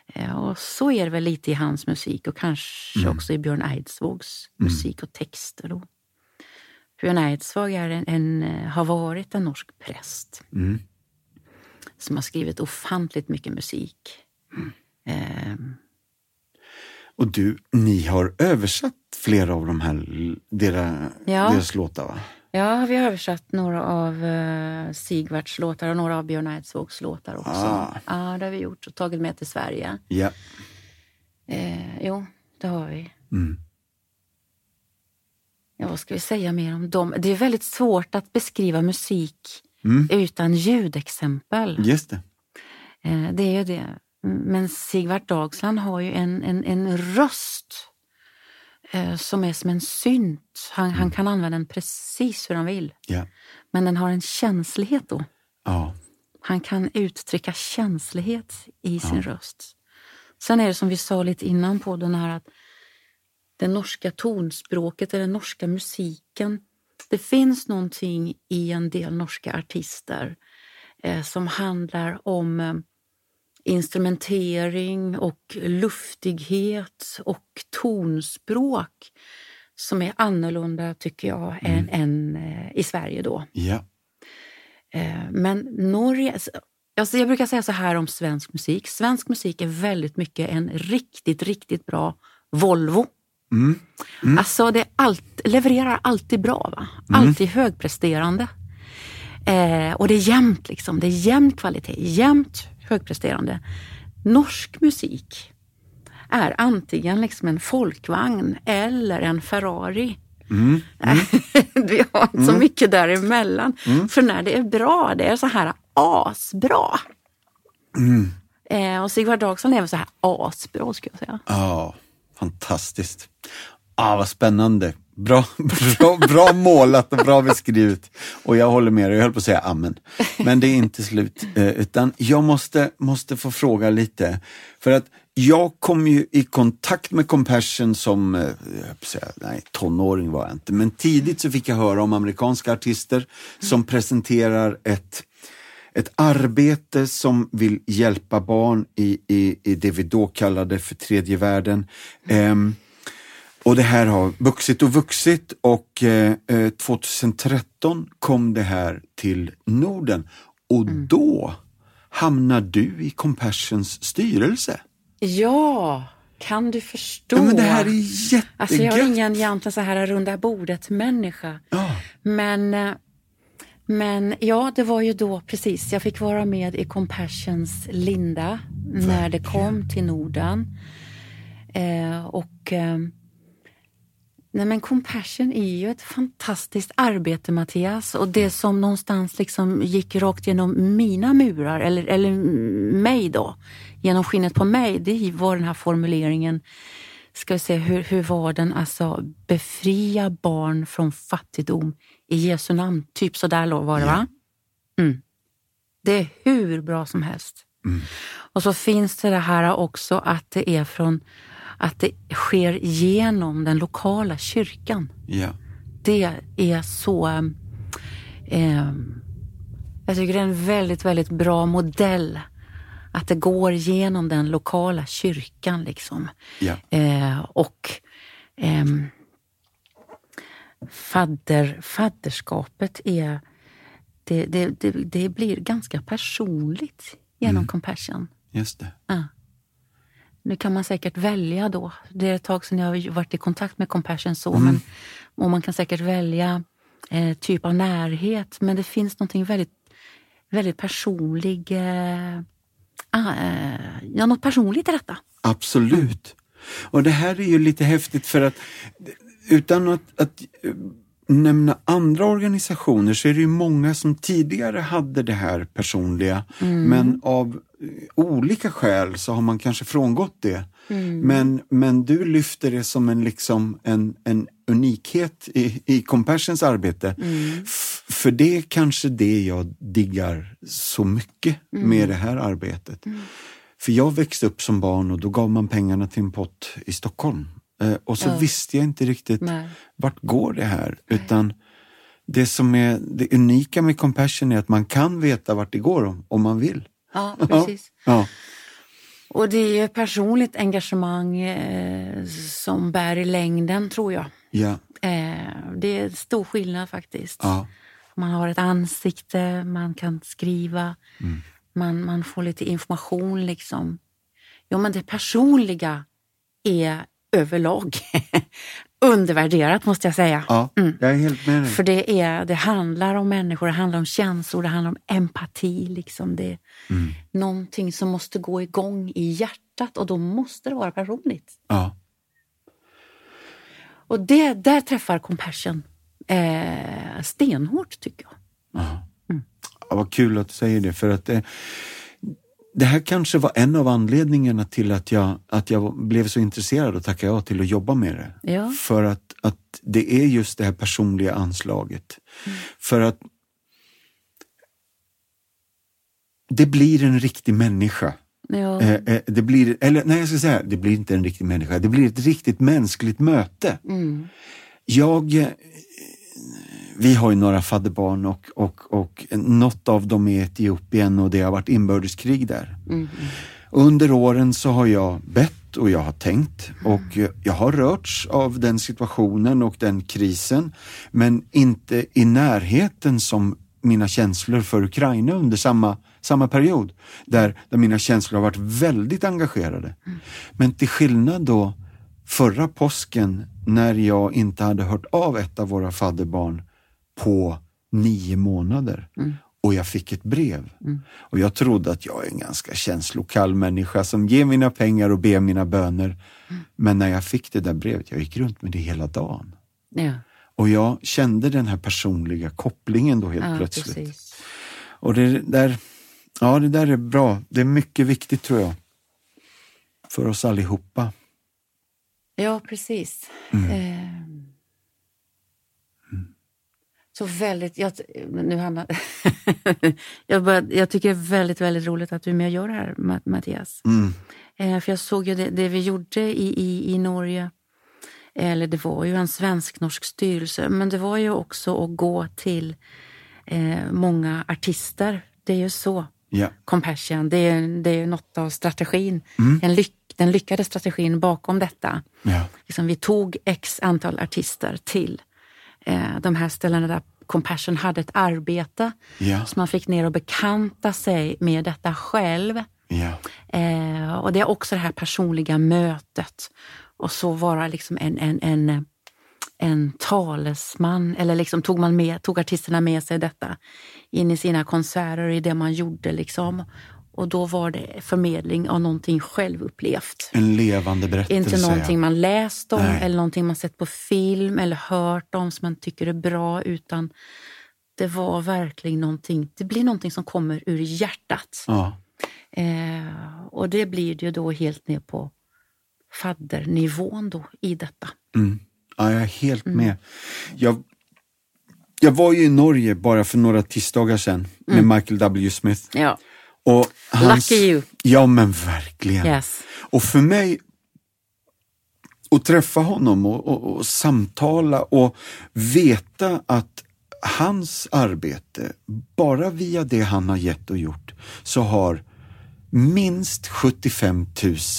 Eh, Och så är det väl lite i hans musik och kanske också i Björn Eidsvågs musik och texter. Då. Björn Eidsvåg är en, en, eh, har varit en norsk präst som har skrivit ofantligt mycket musik. Eh, Och du, ni har översatt flera av de här, dera, Ja. deras låtar va? Ja, vi har översatt några av uh, Sigvards låtar och några av Björn Eidsvågs låtar också. Ah. Ja, det har vi gjort och tagit med till Sverige. Ja. Eh, jo, det har vi. Mm. Ja, vad ska vi säga mer om dem? Det är väldigt svårt att beskriva musik Mm. utan ljudexempel. Just det. Eh, det är ju det. Men Sigvard Dagsland har ju en, en, en röst eh, som är som en synt. Han, mm. han kan använda den precis hur han vill. Yeah. Men den har en känslighet då. Ja. Han kan uttrycka känslighet i sin ja. röst. Sen är det som vi sa lite innan på den här att det norska tonspråket eller den norska musiken. Det finns någonting i en del norska artister eh, som handlar om eh, instrumentering och luftighet och tonspråk som är annorlunda, tycker jag, mm. än, än eh, i Sverige då. Ja. Eh, men Norge... Alltså jag brukar säga så här om svensk musik. Svensk musik är väldigt mycket en riktigt, riktigt bra Volvo. Mm. Mm. Alltså det allt, levererar alltid bra, va? Mm. alltid högpresterande. Eh, och det är jämnt, liksom. det är jämn kvalitet, jämnt högpresterande. Norsk musik är antingen liksom en folkvagn eller en Ferrari. Mm. Mm. (laughs) Vi har inte så mm. mycket däremellan. Mm. För när det är bra, det är så här asbra. Mm. Eh, och Sigvard Dagsson är väl så här asbra skulle jag säga. Ja, fantastiskt. Ah, vad spännande. Bra, bra, bra målat och bra beskrivet. Och jag håller med dig, jag höll på att säga amen. Men det är inte slut. Eh, utan jag måste, måste få fråga lite. För att jag kom ju i kontakt med Compassion som, eh, säga, nej tonåring var jag inte, men tidigt så fick jag höra om amerikanska artister som presenterar ett ett arbete som vill hjälpa barn i, i, i det vi då kallade för tredje världen. Um, och det här har vuxit och vuxit och eh, 2013 eh, kom det här till Norden och mm. då hamnar du i Compassions styrelse. Ja, kan du förstå? Ja, men det här är jättegött. Alltså jag är ingen egentligen så här runda bordet-människa. Ja. Men, eh, men ja, det var ju då precis, jag fick vara med i Compassions linda Verkligen. när det kom till Norden. Eh, och eh, Nej men Compassion är ju ett fantastiskt arbete Mattias och det som någonstans liksom gick rakt genom mina murar eller, eller mig då, genom skinnet på mig, det var den här formuleringen, ska vi se hur, hur var den, alltså befria barn från fattigdom i Jesu namn, typ sådär var det va? Mm. Det är hur bra som helst. Mm. Och så finns det det här också att det är från att det sker genom den lokala kyrkan. Ja. Det är så... Eh, jag tycker det är en väldigt, väldigt bra modell. Att det går genom den lokala kyrkan liksom. Ja. Eh, och eh, fadder, fadderskapet är... Det, det, det, det blir ganska personligt genom mm. Compassion. Just det. Ja. Nu kan man säkert välja då. Det är ett tag sedan jag har varit i kontakt med Compassion så, mm. men, och man kan säkert välja eh, typ av närhet. Men det finns någonting väldigt, väldigt personlig, eh, ah, eh, ja, något personligt i detta. Absolut. Och det här är ju lite häftigt för att utan att, att nämna andra organisationer så är det ju många som tidigare hade det här personliga mm. men av olika skäl så har man kanske frångått det. Mm. Men, men du lyfter det som en, liksom, en, en unikhet i, i Compassions arbete. Mm. För det är kanske det jag diggar så mycket mm. med det här arbetet. Mm. För jag växte upp som barn och då gav man pengarna till en pott i Stockholm. Eh, och så ja. visste jag inte riktigt Nej. vart går det här. Utan det som är det unika med Compassion är att man kan veta vart det går om, om man vill. Ja, (laughs) precis. Ja. Och det är personligt engagemang eh, som bär i längden, tror jag. Ja. Eh, det är stor skillnad faktiskt. Ja. Man har ett ansikte, man kan skriva, mm. man, man får lite information. liksom. Jo, men det personliga är överlag (laughs) undervärderat måste jag säga. Ja, mm. jag är helt med dig. För det, är, det handlar om människor, det handlar om känslor, det handlar om empati. Liksom. Det är mm. någonting som måste gå igång i hjärtat och då måste det vara personligt. Ja. Och det, där träffar compassion eh, stenhårt tycker jag. Ja. Mm. Ja, vad kul att du säger det för att det, det här kanske var en av anledningarna till att jag, att jag blev så intresserad och tackade ja till att jobba med det. Ja. För att, att det är just det här personliga anslaget. Mm. För att det blir en riktig människa. Ja. Eh, eh, det blir, eller nej jag ska säga, det blir inte en riktig människa, det blir ett riktigt mänskligt möte. Mm. Jag, vi har ju några fadderbarn och, och, och något av dem är Etiopien och det har varit inbördeskrig där. Mm. Under åren så har jag bett och jag har tänkt och jag har rörts av den situationen och den krisen men inte i närheten som mina känslor för Ukraina under samma, samma period där, där mina känslor har varit väldigt engagerade. Men till skillnad då förra påsken när jag inte hade hört av ett av våra fadderbarn på nio månader och jag fick ett brev. Och jag trodde att jag är en ganska känslokall människa som ger mina pengar och ber mina böner. Men när jag fick det där brevet, jag gick runt med det hela dagen. Ja. Och jag kände den här personliga kopplingen då helt ja, plötsligt. precis. Och det där, ja, det där är bra. Det är mycket viktigt tror jag. För oss allihopa. Ja, precis. Mm. Eh, så väldigt... Jag, nu handlar, (laughs) jag, började, jag tycker det är väldigt, väldigt roligt att du är med och gör det här, Ma- Mattias. Mm. Eh, för jag såg ju det, det vi gjorde i, i, i Norge, eller det var ju en svensk-norsk styrelse, men det var ju också att gå till eh, många artister. Det är ju så. Ja. Compassion, det är, det är något av strategin, Mm. en lyck, den lyckade strategin bakom detta. Ja. Liksom, vi tog x antal artister till eh, de här ställena där Compassion hade ett arbete. Ja. Så man fick ner och bekanta sig med detta själv. Ja. Eh, och det är också det här personliga mötet. Och så vara liksom en, en, en, en talesman, eller liksom tog, man med, tog artisterna med sig detta in i sina konserter, i det man gjorde. Liksom. Och då var det förmedling av någonting självupplevt. En levande berättelse. Inte någonting man läst om Nej. eller någonting man sett på film eller hört om som man tycker är bra utan det var verkligen någonting, det blir någonting som kommer ur hjärtat. Ja. Eh, och det blir det ju då helt ner på faddernivån då i detta. Mm. Ja, jag är helt Mm. med. Jag, jag var ju i Norge bara för några tisdagar sedan med Michael W. Smith. Ja. Och hans, Mm. Lucky you. Ja, men verkligen. Yes. Och för mig att träffa honom och, och, och samtala och veta att hans arbete, bara via det han har gett och gjort, så har minst 75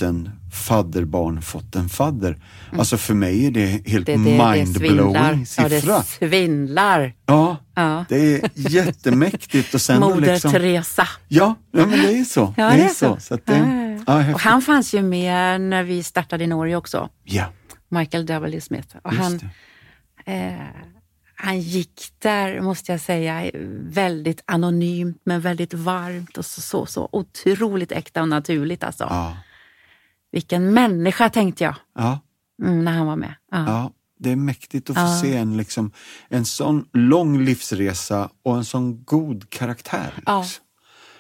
000 fadderbarn fått en fadder. Alltså för mig är det helt Mm. Mindblowing svindlar. Ja, siffra. det svindlar. Ja, Ja. det är jättemäktigt. Och sen Moder liksom, Teresa. ja, ja, men det är så. Ja, det det är så. så. så det, Ja, Och han fanns ju med när vi startade i Norge också. ja, Michael W. Smith. Och just han, eh, han gick där, måste jag säga, väldigt anonymt men väldigt varmt och så, så, så otroligt äkta och naturligt. Alltså. Ja, Vilken människa tänkte jag ja. mm, när han var med. Ja. Det är mäktigt att få Ja. se en, liksom, en sån lång livsresa och en sån god karaktär. Ja.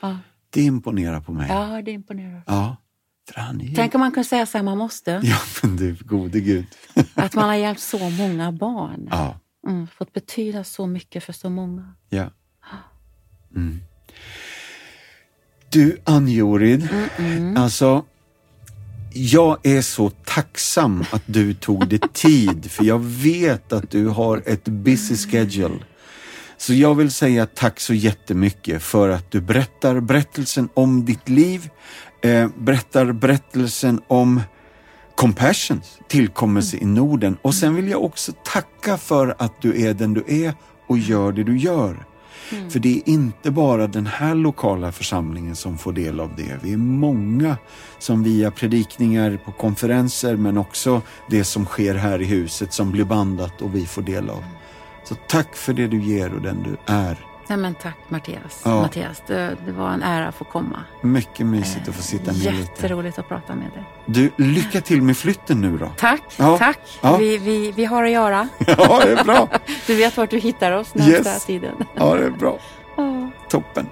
Ja. Det imponerar på mig. ja, det imponerar. Ja, är. Tänk om man kunde säga så här, man måste. (laughs) Ja, men du gode gud. (laughs) Att man har hjälpt så många barn. ja, Mm, fått betyda så mycket för så många. ja. Mm. Du, Ann-Jorid, alltså jag är så tacksam att du tog dig tid, för jag vet att du har ett busy schedule. Så jag vill säga tack så jättemycket för att du berättar berättelsen om ditt liv, eh, berättar berättelsen om Compassions tillkommelse i Norden. Och sen vill jag också tacka för att du är den du är och gör det du gör. Mm. För det är inte bara den här lokala församlingen som får del av det. Vi är många som via predikningar på konferenser men också det som sker här i huset som blir bandat och vi får del av. Så tack för det du ger och den du är. Nej, men tack Mattias. Ja. Mattias det, det, var en ära att få komma. Mycket mysigt att få sitta med Jätteroligt lite. Jätteroligt att prata med dig. Du, lycka till med flytten nu då. Tack, ja. tack. Ja. Vi, vi, vi har att göra. (laughs) Ja, det är bra. (laughs) du vet vart du hittar oss närmsta yes. tiden. ja, det är bra. (laughs) Toppen.